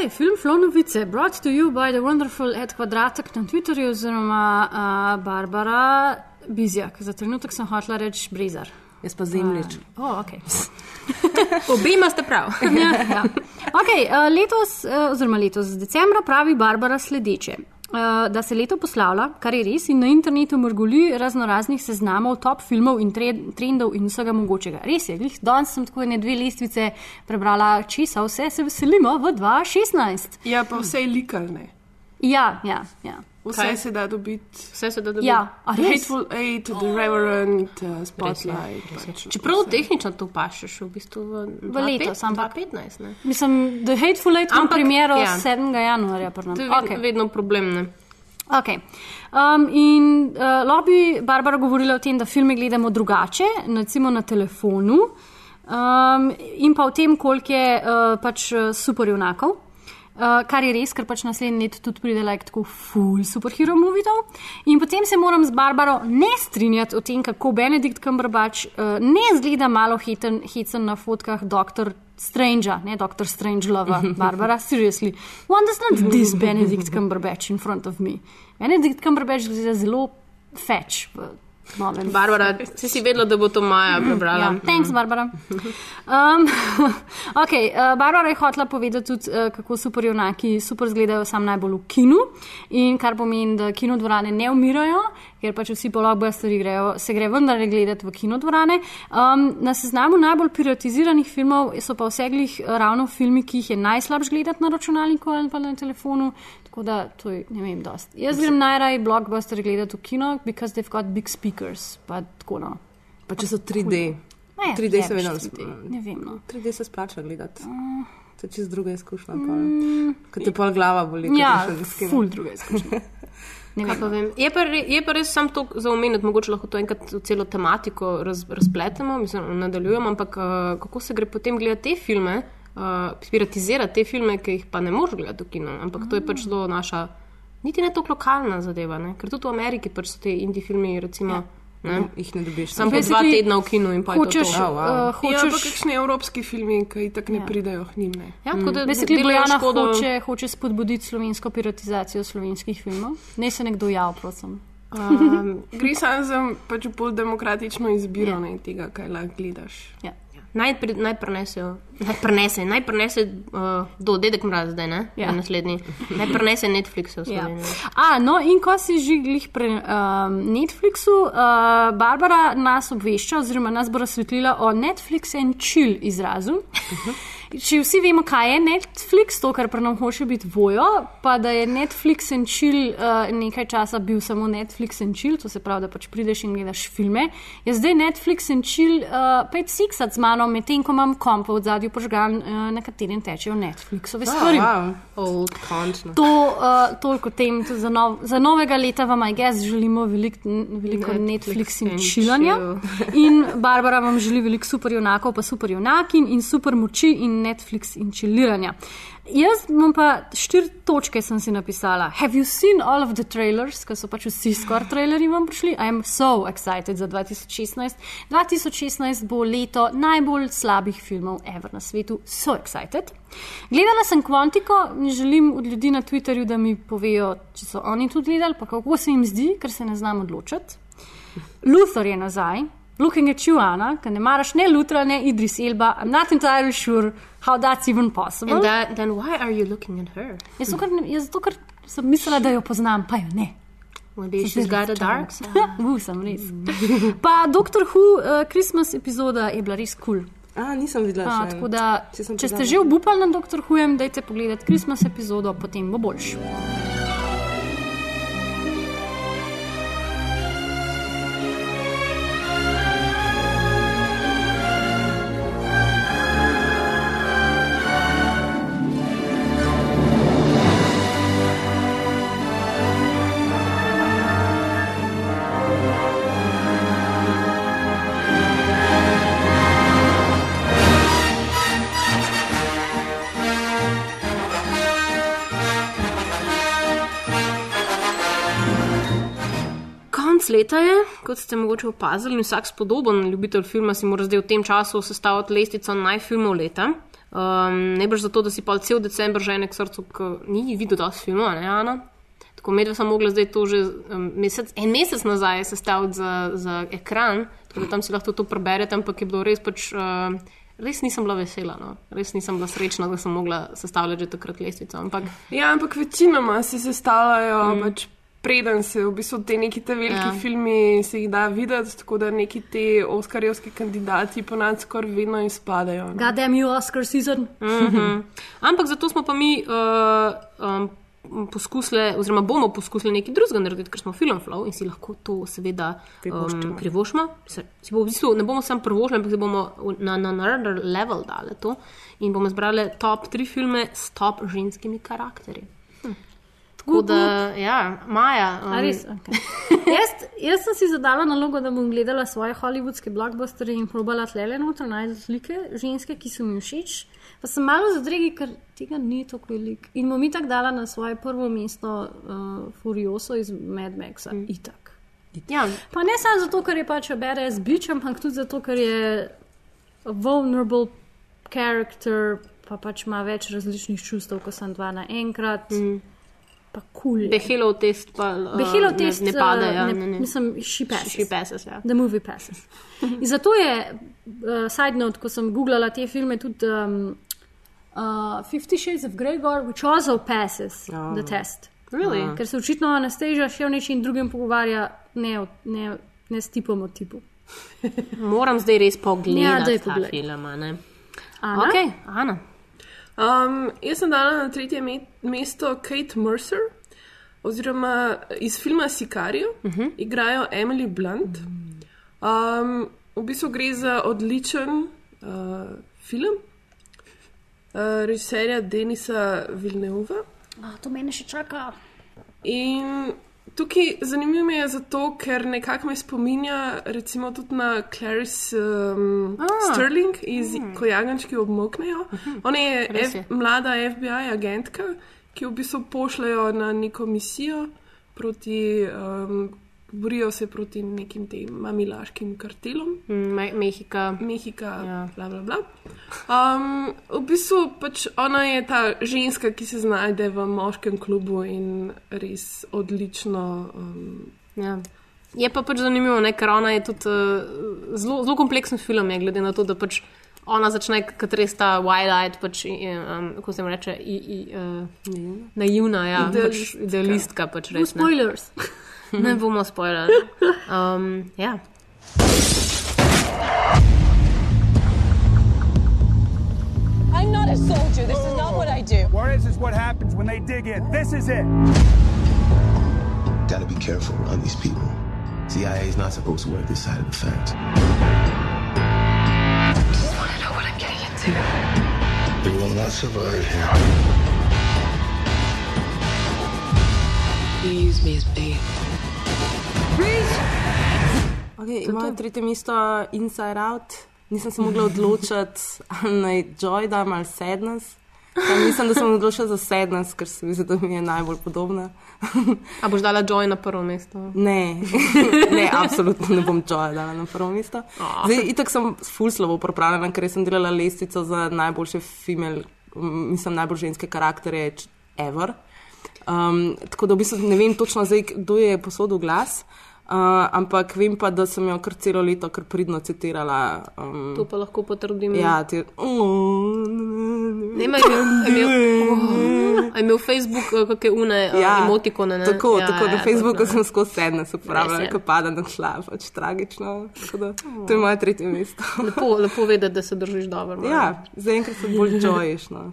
Ok, film Flonovice, brought to you by the wonderful Ed Quadratek na Twitterju oziroma uh, Barbara Bizjak. Za trenutek sem hotela reči Brezar. Jaz pa zemljič. Uh, oh, okay. Obema ste prav. ja, ja. Okay, uh, letos, uh, oziroma letos, decembra pravi Barbara sledeče. Uh, da se leto poslavlja, kar je res, in na internetu mrgoli razno raznih seznamov, top filmov in tre trendov in vsega mogočega. Res je, glih, danes sem tako ene dve lestvice prebrala, česa vse se veselimo v 2016. Ja, pa vse je likalne. Ja, ja, ja. Vse Kaj? se da dobiti. Vse se da dobiti. ja. Res? Hateful Eight, The Reverend, uh, Spotlight. pač Čeprav vse. tehnično to pašeš v bistvu v, V letos, ampak- 2015. Ne? Mislim, The Hateful Eight Ampak, premiero ja. 7. januarja. To je vedno, okay. vedno problem. Ne? Okay. Um, in uh, bi Barbara govorila o tem, da filme gledamo drugače, recimo na telefonu, um, in pa o tem, koliko je uh, pač uh, superjunakov. Uh, kar je res, ker pač naslednji let tudi pride like tako full superhero movitev. In potem se moram z Barbaro ne strinjati o tem, kako Benedikt Cumberbatch uh, ne zgleda malo heten, hecen na fotkah Dr. Strange, ne Dr. Strange Lova, Barbara, seriously. One does not this Benedict Cumberbatch in front of me. Benedikt Cumberbatch zgleda zelo feč v novem. Barbara, si si vedela, da bo to Maja prebrala. Ja, thanks, Barbara. Um, okay, uh, Barbara je hotela povedati tudi, uh, kako superjunaki super izgledajo sam najbolj v kinu, in kar pomeni, da kinodvorane ne umirajo, ker pač vsi polobojastari grejo, se gre vendarle gledati v kinodvorane. Um, na seznamu najbolj piratiziranih filmov so pa vseglih ravno filmi, ki jih je najslabš gledati na računalniku ali pa na telefonu. Tako da to je, ne vem, dost. Jaz grem najraje blockbuster gledati v kino, because they've got big speakers. Pa tako no. Pa če so 3D. Ne, 3D je, se vedno veš, 3D. Ne vem. No. 3D se splača gledati. To je čist druga izkušnja. Mm. Ko te pol glava boli. ko Ja, ful druga izkušnja. Vem. Je pa, re, je pa res sam to za omeniti, mogoče lahko to enkrat celo tematiko raz, razpletemo, mislim, nadaljujemo, ampak uh, kako se gre potem gledati te filme, uh, piratizirati te filme, ki jih pa ne moreš gledati v kinu, ampak to je pač zelo naša, niti ne toliko lokalna zadeva, ne? ker tudi v Ameriki pač so te indie filmi, recimo, ja. ne, jih ne dobiš. Sam po dva tedna v kinu in pa hočeš, to. to. uh, Ja, pa hočeš kakšni evropski filmi, ki tako ne Ja. pridejo k njim. Ne. Ja, tako da Basically, delajo Bojana škodo- hoče, hoče spodbuditi slovensko piratizacijo slovenskih filmov. Ne se nekdo jav, prosim. Um, Gre samo za pač bolj demokratično izbiro ne, tega, kaj lahko gledaš. Ja. Naj, pri, naj prenesejo, naj prenese, naj prenese uh, do dedek mraz zdaj, ne? Ja. Naslednji. Naj prenese Netflix v Ja. Slovenijo. A, no, in ko si že glih pri um, Netflixu, uh, Barbara nas obvešča, oziroma nas bo razsvetlila o Netflix and chill izrazu. Če vsi vemo, kaj je Netflix, to, kar pri nam hoče biti vojo, pa da je Netflix and chill uh, nekaj časa bil samo Netflix and chill, to se pravi, da pač prideš in gledaš filme, je zdaj Netflix and chill uh, pet siksat z mano, medtem ko imam kompa v zadju požgan, uh, na katerem tečejo Netflixove stvari. wow. Old končno. To, uh, toliko tem, tudi za, nov, za novega leta vam, I guess, želimo velik, veliko Netflix, Netflix in čilanja. In Barbara vam želi veliko super junakov, pa super junakin in super moči in Netflix in čiliranja. Jaz bom pa štiri točke sem si napisala. Have you seen all of the trailers, ker so pač vsi skoraj trailerji vam prišli? I am so excited za 2016. 2016 bo leto najbolj slabih filmov ever na svetu. So excited. Gledala sem Quantico in želim od ljudi na Twitterju, da mi povejo, če so oni tudi gledali, pa kako se jim zdi, ker se ne znam odločiti. Luthor je nazaj, looking at you, Ana, ker ne maraš ne Lutra, ne Idris Elba. I'm not entirely sure how that's even possible. And that, then why are you looking at her? Jaz zato, ker, jaz zato, ker sem mislila, da jo poznam, pa jo ne. Maybe she's got a dark side. Uh, sem res. Pa Doctor Who uh, Christmas epizoda je bila res kul. Cool. A, nisem videla. A, tako da, Če ste že obupali na Doctor Whojem, dajte pogledati Christmas epizodo, potem bo boljš. Leta je, kot ste mogoče opazili, in vsak spodoben ljubitelj filma si mora zdaj v tem času sestaviti lestvico najfilmov leta. Um, Najbrž zato, da si pa cel decembr žene k srcu, ki ni videl dosti filmov, ne Ana. Tako medved sem mogla zdaj to že um, mesec, en mesec nazaj sestaviti za, za ekran, tako da tam si lahko to preberete, ampak je bilo res pač. Uh, Res nisem bila vesela, no. res nisem bila srečna, da sem mogla sestavljati že takrat lestvico. Ampak Ja, ampak večinoma se sestavljajo, mm. pač preden se v bistvu te neki te veliki Ja. filmi se jih da videti, tako da neki te oskarjevski kandidati ponad skoraj vedno izpadajo. no. God damn you, Oscar season. Mhm. Ampak zato smo pa mi uh, um, poskusili, oziroma bomo poskusili nekaj drugega narediti, ker smo film flow in si lahko to seveda um, Privoščimo. Se, si bo v bistvu, ne bomo samo privoščili, ampak si bomo na another level dali to in bomo zbrali top tri filme s top ženskimi karakterji. Tako da, ja, Maja. Um, A res? Okay. jaz, jaz sem si zadala nalogo, da bom gledala svoje hollywoodske blockbusterje in probala tlele noter najti slike ženske, ki so mi všeč. Pa sem malo zadregi, ker tega ni tako veliko. In bom itak dala na svoje prvo mesto uh, Furioso iz Mad Maxa. Mm. Itak. Ja, Pa ne samo zato, ker je pač BDS bič, ampak tudi zato, ker je a vulnerable character, pa pač ima več različnih čustev, ko sem dva naenkrat. Mm. Pa kul. Cool je. Behelov test pa uh, Behelo test ne, ne pade. eh, Ja, ne, ne, ne. Mislim, she passes. She passes, ja. The movie passes. In zato je, uh, side note, ko sem googlala te filme, tudi um, uh, Fifty Shades of Grey, Gore, which also passes oh. the test. Really? Ker se očitno Anastasia še o nečem drugem pogovarja, ne, ne, ne s tipom o tipu. Moram zdaj res Ja, pogledati daj ta poglej. film. a Ne? Ana? Okay, Ana. Um, jaz sem dala na tretje me mesto Kate Mercer, oziroma iz filma Sicario, uh -huh. igrajo Emily Blunt. Um, v bistvu gre za odličen uh, film uh, režiserja Denisa Vilneuva. A, to mene še čaka. In tukaj zanimivo mi je zato, ker nekako me spominja recimo tudi na Clarice um, Ah. Sterling, iz, ko jagančki obmoknejo. Ona je, Res F, je. mlada FBI agentka, ki v bistvu pošljajo na neko misijo proti. Um, Borijo se proti nekim tem mamilaškim kartelom. Me Mehika. Mehika, ja. bla, bla, bla. Um, v bistvu pač ona je ta ženska, ki se znajde v moškem klubu in res odlično. Um, Ja. Je pa pač zanimivo, ne, ker ona je tudi uh, zelo, zelo kompleksen film, je, glede na to, da pač ona začne kot res ta wild-eyed, pač, i- um, kako se jim reče, i, i, uh, naivna, ja, Idealistka. pač, idealistka. Pač res, ne. Spoilers. Ne bomo spoilerali. Um, ja. I'm not a soldier. This is not what I do. Juarez is what happens when they dig in. This is it. Gotta be careful around these people. CIA is not supposed to work this side of the fence. Just want to know what I'm getting into. You will not survive here. You use me as bait. Okay, Imajo tretje mesto Inside Out. Nisem se mogla odločiti, ali naj Joy dam ali Sadness. Pa mislim, da sem odločila za Sadness, ker se mi zdi, da mi je najbolj podobna. A boš dala Joy na prvo mesto? Ne, ne, absolutno ne bom Joy dala na prvo mesto. Zdaj, itak sem ful slovo pripravljena, ker sem delala lestvico za najboljše female, mislim, najbolj ženske karakterje ever. Um, tako da v bistvu ne vem točno, zdaj, kdo je posodil glas. Uh, ampak vem pa, da sem jo kar celo leto kar pridno citirala. Um, To pa lahko potrdim. Ja, ti. Ne, ima imel, imel, oh, imel Facebook uh, kakšne une uh, ja, emotikone. Ne? Tako, ja, tako ja, na Facebooku točno. sem skozi sedne se uporabljala, Res je. ko pada na tla, pač tragično. Da, to je moje tretje mesto. Lepo, lepo vedeti, da se držiš dobro. Ja, zaenkrat sem bolj joyiš. No.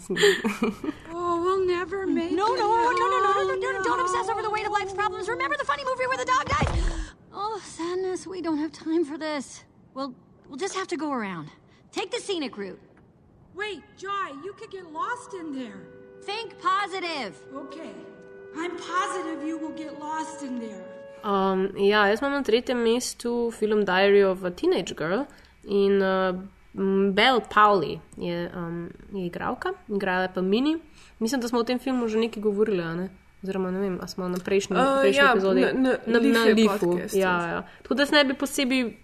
never make no, it. No, no, no, no, no, no, no, no, don't obsess over the weight of life's problems. Remember the funny movie where the dog dies. Oh, sadness, we don't have time for this. We'll, we'll just have to go around. Take the scenic route. Wait, Joy, you could get lost in there. Think positive. Okay. I'm positive you will get lost in there. Um, ja, jaz imam na tretjem mestu film Diary of a Teenage Girl in uh, Belle Powley je, um, je igralka, igrala je pa Mini. Mislim, da smo o tem filmu že nekaj govorili, ne? oziroma ne vem, a smo na prejšnji, Uh, prejšnji ja, epizodi na- na na, na podcastu. Ja, ja. Tako da ne bi posebej.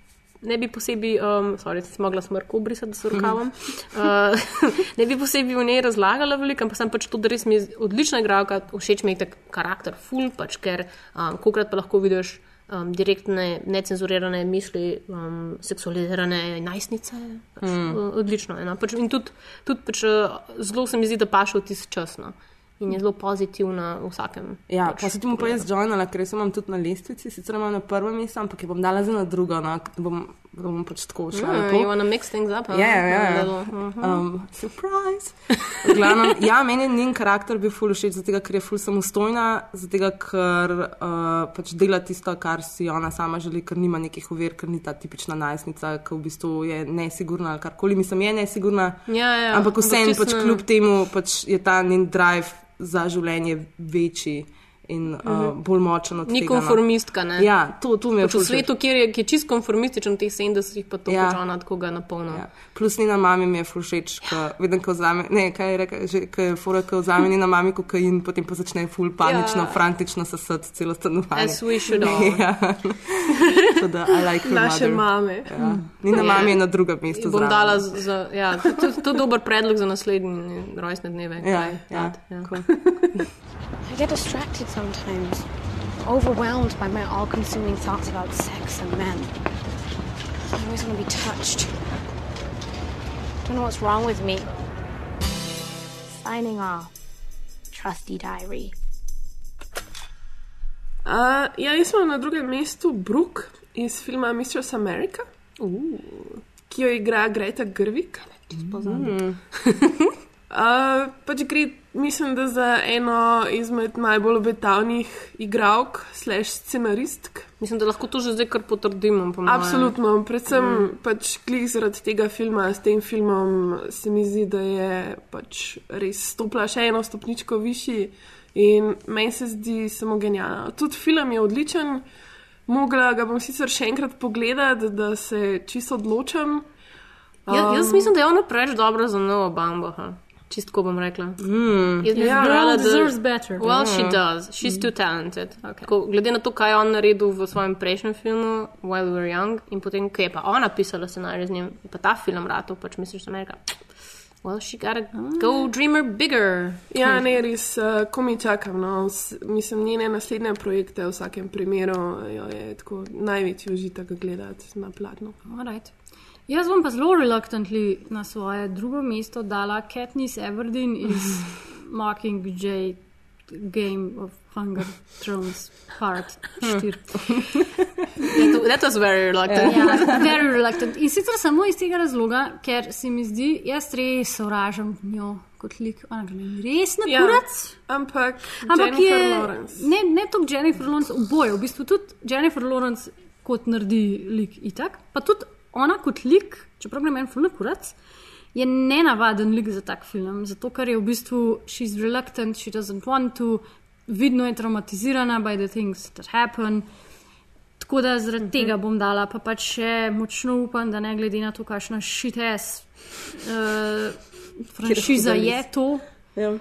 Ne bi posebej, um, sorry, si mogla smrko obrisati, da se rokavam. Uh, ne bi posebej v njej razlagala veliko, ampak sem pač to, da res mi je odlična igralka, všeč mi je tak karakter, ful, pač, ker um, kokrat pa lahko vidiš um, direktne, necenzurirane misli, um, seksualizirane najstnice. Pač, Mm. mm. Odlično. je, No? Pač, in tudi, tudi pač, uh, zelo se mi zdi, da paše v tisti čas. No? In je zelo pozitivna v vsakem. Ja, pač, pa se ti bom pa jaz joinala, ker imam tudi na lestvici, sicer imam na prvem mestu, ampak jo bom dala zdaj na drugo, no, bom, bom pač tako šla. Mm, lepo. you wanna mix things up? Ja, ja, ja. A little, mhm. Um, surprise. Glavnem, ja, meni je njen karakter bil ful všeč, zato ker je ful samostojna, zato ker uh, pač dela tisto, kar si ona sama želi, ker nima nekih ovir, ker ni ta tipična najstnica, ki v bistvu je nesigurna ali karkoli. Mislim, je nesigurna, Ja, ja, ampak vseeno pač ne- kljub temu pač je ta njen drive za življenje večji in uh, Mhm. bolj močen od Ni tega. no. konformistka, ne? Ja, to, to mi je pač v všeč. svetu, kjer je, ki je čist konformističen v teh 70-ih, pa to Ja. ja. pač ona tako ga napolna. Ja. Plus njena mama mi je ful všeč, ko vidim, ko vzame, ne, kaj je rekel, že, ko je fura, ko vzame njena mama kokain, potem pa začne ful panično, Ja. ja. frantično sesati celo stanovanje. As we should all. ja. Tako da, I like her Naše mother. mame. Ja. Njena Ja. mama je na drugem mestu. Bom dala za, ja, to, to, to je dober predlog za naslednji rojstne dneve. Ja, kaj ja, ja. I get distracted sometimes, overwhelmed by my all consuming thoughts about sex and men. I always want to be touched. Don't know what's wrong with me. Signing off. Trusty diary. Uh, ja, jaz sem na drugem mestu Brooke iz filma Mistress America, uh. ki jo igra Greta Gerwig. Mm. Uh, pač gre, mislim, da za eno izmed najbolj obetavnih igralk, slash scenaristk. Mislim, da lahko to že zdaj kar potrdimo. Absolutno, predvsem Mm. pač klik zaradi tega filma, s tem filmom se mi zdi, da je pač res stopila še eno stopničko višji, In meni se zdi samo genialno. Tudi film je odličen, mogla ga bom sicer še enkrat pogledati, da se čisto odločam. Um, ja, jaz mislim, da je ona preveč dobra za novo Bambo. Ha? Čistko bom rekla. Mm. Jaz bi Yeah, brala, da- better. Well, she Mm. does. She's too talented. Okay. Ko, glede na to, kaj je on naredil v svojem prejšnjem filmu, While We Were Young, in potem, ko je pa ona pisala scenarij z njim, pa ta film ratov, pač misliš, da Amerika. Well, she gotta go dreamer bigger. Ja, ne, res, uh, ko mi čakam. No, s, mislim, njene naslednje projekte v vsakem primeru jo je tako največji užitek gledati na platnu. Alright. Jaz bom pa zelo reluctantly na svoje drugo mesto dala Katniss Everdeen iz Mockingjay Game of Hunger Thrones Part 4. That, that was very reluctant. Ja, very reluctant. In sicer samo iz tega razloga, ker se mi zdi, jaz res sovražam njo kot lik. Ona gre res na Ja, kurac. ampak Ampak Jennifer je, Lawrence. ne, ne toliko Jennifer Lawrence, oboje, v bistvu tudi Jennifer Lawrence kot naredi lik itak, pa tudi ona kot lik, čeprav gre meni fulno kurac, je nenavaden lik za tak film, zato ker je v bistvu she's reluctant, she doesn't want to, vidno je traumatizirana by the things that happen. Tako da zaradi tega bom dala, pa pač še močno upam, da ne glede na to, kakšna šites uh, franšiza je to. Ja.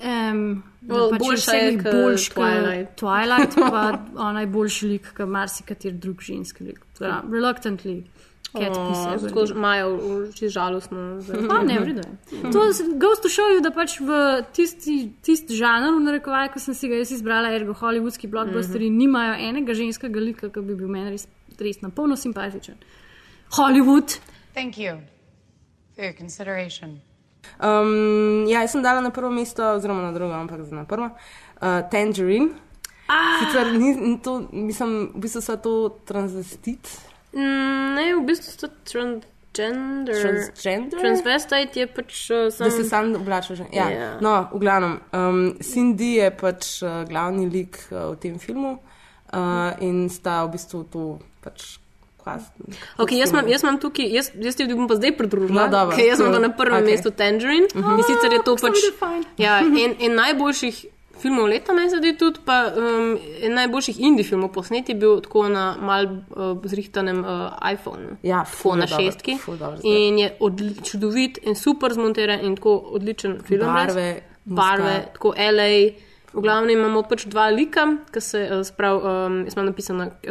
Um, Well, pač boljša je boljš kot Twilight. Twilight, pa ona je boljši lik, kot marsikateri drug ženski lik. Da, Reluctantly, Oh. Tako imajo že žalostno. Pa ne, je. To goes to show you, da pač v tisti, tisti žanr, v narekovaj, ko sem si ga jaz izbrala, ergo hollywoodski blockbusteri, mm -hmm. nimajo enega ženskega lika, ki bi bil meni res, res na polno simpatičen. Hollywood. Thank you for your consideration. Um, ja, jaz sem dala na prvo mesto, oziroma na drugo, ampak zdaj na prvo. Uh, Tangerine. Ah. Sicer ni, ni to, mislim, v bistvu so to transvestit. Mm, ne, v bistvu so transgender. Transgender? Transvestite je pač uh, sam. Da se sam oblača že. Ja. Ja. No, v glavnem, um, Cindy je pač uh, glavni lik uh, v tem filmu uh, in sta v bistvu to pač. Klas, Okay, jaz, imam, jaz imam tukaj, jaz, jaz ti bom pa zdaj pridružila, No, ker jaz imam na prvem Okay. mestu Tangerine. Uh -huh. In sicer je to pač ja, en, en najboljših filmov leta, meni se zdi tudi, pa um, en najboljših indie filmov posnet je bil tako na mal uh, zrihtanem uh, iPhonu. Ja, tako ful na dobro, šestki. dobro. In je čudovit in super zmontiran in tako odličen film. Barve, barve, tako LA. V glavnem imamo pač dva lika, ki se uh, sprav, um, jaz imam napisano, uh,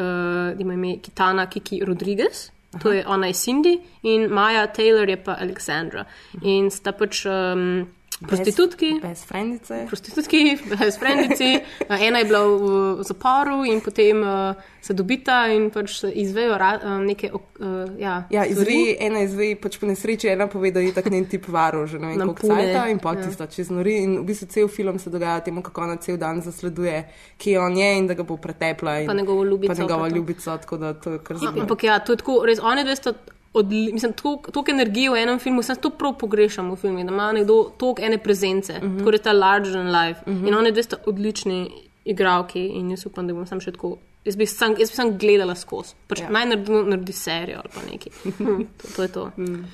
da ima ime Kitana Kiki Rodriguez. To je ona je Cindy in Maja Taylor je pa Aleksandra. In sta pač um, prostitutki. Brez frendice. Prostitutki, brez frendici. Ena je bila v, v zaporu in potem uh, se dobita in pač izvejo ra, uh, neke. Uh, ja, Ja, izve, ena izve, pač po nesreči ena pove, da je tak njen tip varo, že ne vem, koliko cajta in pa ja. tista čez nori. In v bistvu cel film se dogaja temu, kako ona cel dan zasleduje, kje on je in da ga bo pretepla. In, Pa njegovo ljubico, Pa to. ljubica, tako da to je kar Ja, zelo. ampak ja, to je tako, res oni dve sta. Odli, mislim, toliko energije v enem filmu, sem to prav pogrešam v filmu, da ima nekdo toliko ene prezence, mm Mhm. -hmm. tako da je ta larger than life. Mm -hmm. In oni dve sta odlični igravki in jaz upam, da bom sam še tako. Jaz bi sam, jaz bi sam gledala skozi. Pač ja. Naj naredi, naredi serijo ali pa nekaj. to, to je to. Mm.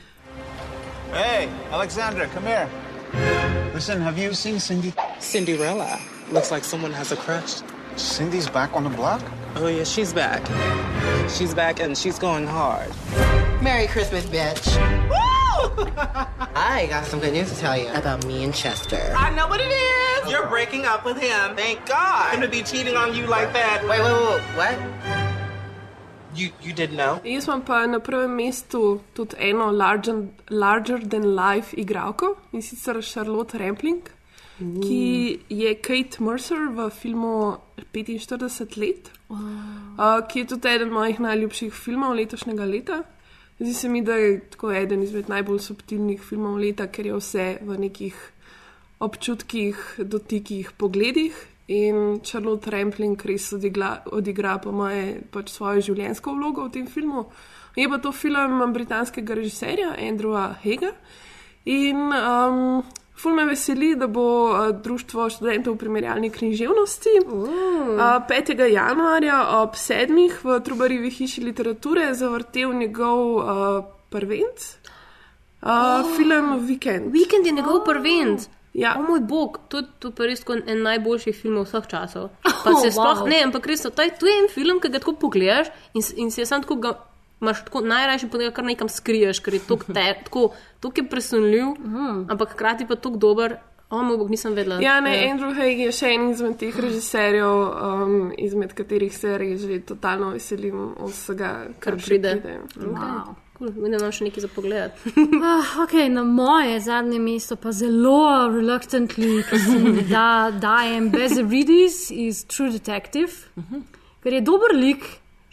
Hey, Alexandra, come here. Listen, have you seen Cindy? Cinderella. Looks like someone has a crush. Cindy's back on the block? Oh, yeah, she's back. She's back and she's going hard. Merry Christmas, bitch. Woo! I got some good news to tell you about me and Chester. I know what it is. You're breaking up with him. Thank God. I'm gonna be cheating on you like that. Wait, wait, wait, what? You you didn't know? Jaz imam pa na prvem mestu tudi eno larger, larger than life igralko in sicer Charlotte Rampling, mm. ki je Kate Mercer v filmu 45 let, wow. uh, ki je tudi eden mojih najljubših filmov letošnjega leta. Zdi se mi, da je tako eden izmed najbolj subtilnih filmov leta, ker je vse v nekih občutkih, dotikih, pogledih. In Charlotte Rampling res odigra, odigra po moje, pač svojo življenjsko vlogo v tem filmu. Je pa to film britanskega režiserja Andrewa Hega. In um, ful me veseli, da bo uh, Društvo študentov primerjalne književnosti uh, 5. januarja ob 7. v Trubarjevi hiši literature zavrtel njegov uh, prvenc. Uh, oh. Film Weekend. Weekend je njegov oh. prvenc. Ja. O moj bog, to, to pa res en najboljših filmov vseh časov. Pa Oh, se sploh wow. ne, ampak res, to, je- to je en film, ki ga tako pogledaš in, in si je sam tako ga. Imaš tako najrajši podatek, kar nekam skriješ, ker je tako, te, tako, tako je presunljiv, mm. ampak hkrati pa tako dober. O moj bog, nisem vedela. Ja, ne, Eh, Andrew Haig je še en izmed teh režiserjev, um, izmed katerih se res že totalno veselim vsega, kar, Kar pride. pride. Wow. Cool, Vidim, da imam še nekaj za pogled. Ah, okay, na moje zadnje mesto pa zelo reluctantly, ki se mi da, dajem Bezaridis iz True Detective, ker je dober lik,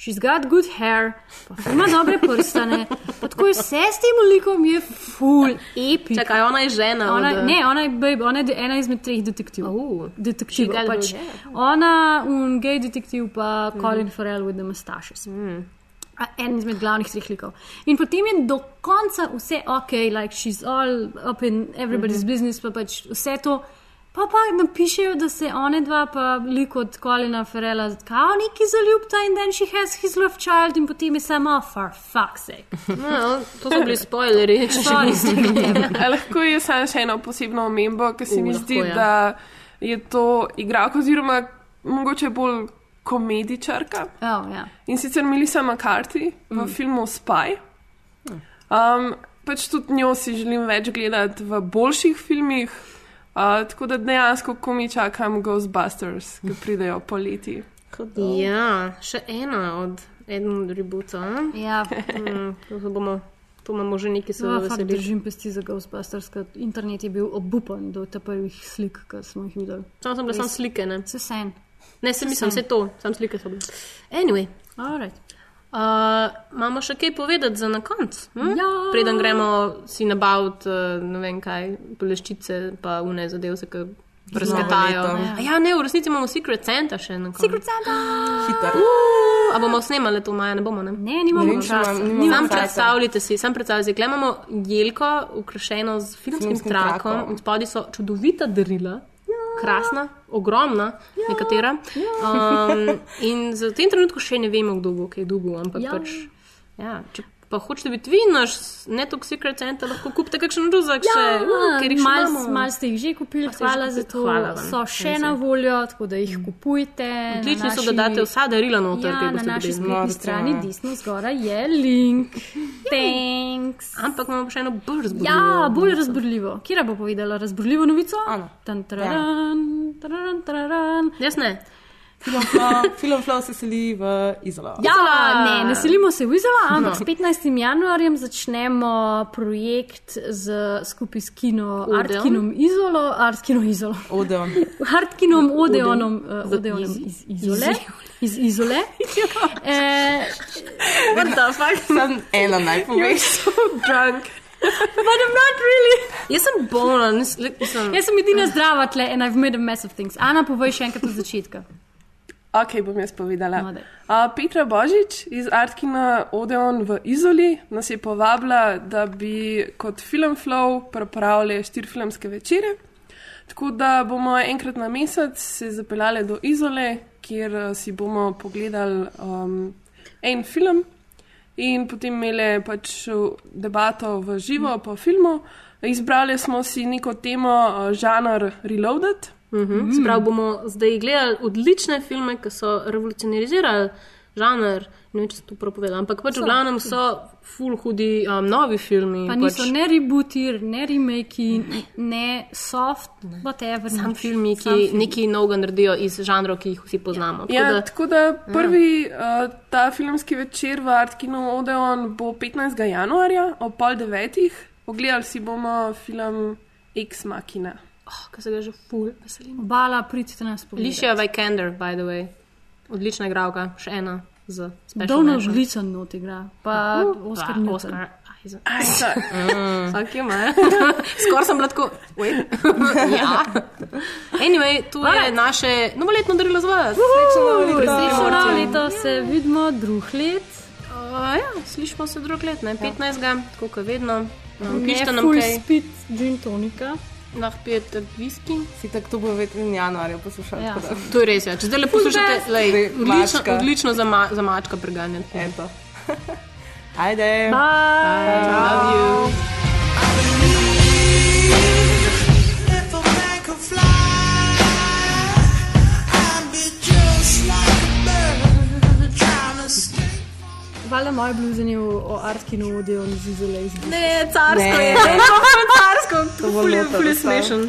she's got good hair, pa ima dobre prstane, pa tako je vse s tem likom je full epic. Čakaj, ona je žena. Ona, od, ne, ona je, babe, ona je ena izmed treh detektivov. Detektivov. she got Pač. Ona, un gay detektiv, pa Colin Farrell with the mustaches. A En izmed glavnih treh likov. In potem je do konca vse ok, like she's all up in everybody's Mhm. business, pa pač vse to. Pa pa napišejo, da se one dva, pa lik od Colina Farrella, kao neki zaljubta in then she has his love child in potem je samo for fuck's sake. No, to so bili spoilerji. če še niste gledali. Lahko je samo še eno posebno omembo, ki se U, mi zdi, ja. da je to igralka, oziroma mogoče bolj komedičarka. Oh, ja. In sicer Melissa McCarthy v filmu Spy. Um, pač tudi njo si želim več gledati v boljših filmih. Uh, tako da dejansko, ko mi čakam Ghostbusters, ki pridejo poleti. Ja, še ena od eden od rebootsov. Ja. Mm, bomo, to imamo že nekaj se No, fakt veseliti. držim pesti za Ghostbusters, ker internet je bil obupan do te prvih slik, ki smo jih videli. Samo sem bila samo slike, ne? Se sen. Ne, se mislim, Vse. to, samo slike so bile. Anyway. Alright. Uh, imamo še kaj povedati za na koncu? Hm? Ja. Preden gremo si nabaviti, uh, ne vem kaj, boleščice, pa une zadevce, ki. A Ja, ne, v resnici imamo Secret Santa še na koncu. Secret Santa! Hiter. Uh, a bomo snemali to maja, ne bomo, ne? Ne, nimamo Ne časa. Sam časa. predstavljajte si, sam predstavljajte si, imamo jelko, ukrašeno z filmskim, Filmskim trakom, trakom. in spodaj so čudovita darila. Krasna, ogromna, nekatera. Um, in za tem trenutku še ne vemo, kdo bo kaj dobil, ampak Ja. pač. Ja, če pa hočete biti vi naš netok secret center, lahko kupite kakšen ruzak še, uh, ker jih mal, imamo. mal ste jih že kupili, A hvala že za kupili? to. Hvala vam. So še Res na voljo, tako da jih kupujte. Odlični na so, da date vsa darila noter, Ja, na boste naši dobili. spletni strani desno zgoraj je link. Thanks. Ampak imamo še eno bolj razburljivo. Ja, bolj razburljivo. Kira bo povedala razburljivo novico? Ana. Tan, tararan, tararan, tararan. Jaz ne. Film Flow, Film Flow se seli v Izolo. Ja, ne, ne selimo se v Izolo, ampak No. s 15. januarjem začnemo projekt z, skupaj s kino? Artkinom Izolo, Artkinom Izolo. Odeon. Artkinom Odeonom, uh, Odeonom iz- iz Izole. Iz Izole. Eh, What the fuck? Sam ena naj poveš. Drunk. but I'm not really. Jaz sem bolna, nisem. Jaz sem edina zdrava tle and I've made a mess of things. Ana, povej še enkrat od začetka. Ok, bom jaz povedala. No. Uh, Petra Božič iz Artkina Odeon v Izoli nas je povabila, da bi kot Film Flow pripravili štiri filmske večere. Tako da bomo enkrat na mesec se zapeljali do Izole, kjer eh, si bomo pogledali um, en film in potem imeli pač debato v živo po filmu. Izbrali smo si neko temo, uh, žanr Reloaded. Mhm. Se pravi, bomo zdaj gledali odlične filme, ki so revolucionarizirali žanr. Ne vem, če sem to prav povedala, ampak pač v glavnem so full hudi um, novi filmi. Pa pač niso ne rebooti, ne remake, ne soft, whatever. Sam nič. filmi, Sam ki film. nekaj novega naredijo iz žanrov, ki jih vsi poznamo. Tako Ja, da- tako da prvi uh, ta filmski večer v Artkinu Odeon bo 15. januarja ob pol devetih. Pogledali si bomo film Ex Machina. Oh, ki se ga že full veselim. Obala, pridite nas pogledati. Lišija Vikander, by the way. Odlična igralka, še ena z mention. Gleason not igra, pa Uh, Oscar pa. Oscar. Isaac. Mm. Vsak ima. Skoraj sem bila tako. wait. ja. Anyway, tu je naše novoletno darilo za vas. Srečno novo leto. Srečno novo leto, se vidimo drug let. Uh, ja, slišimo se drug let, ne? 15. tako kot vedno. Um, pišite nam kaj. spit gin tonika. Lahko pijete whisky. Si tako to bo vedno v januarju poslušati. Ja. To je res, ja. Če zdaj le poslušate, lej, odlično, odlično za, ma, za mačka preganjati. Eto. Ajde. Bye. Love you. If a valjda moje bluzanje o, Artkinu vodijo z izolej. Ne, carsko Ne. je, ne, carsko, To bo ful je noter ful je ostalo. smešen.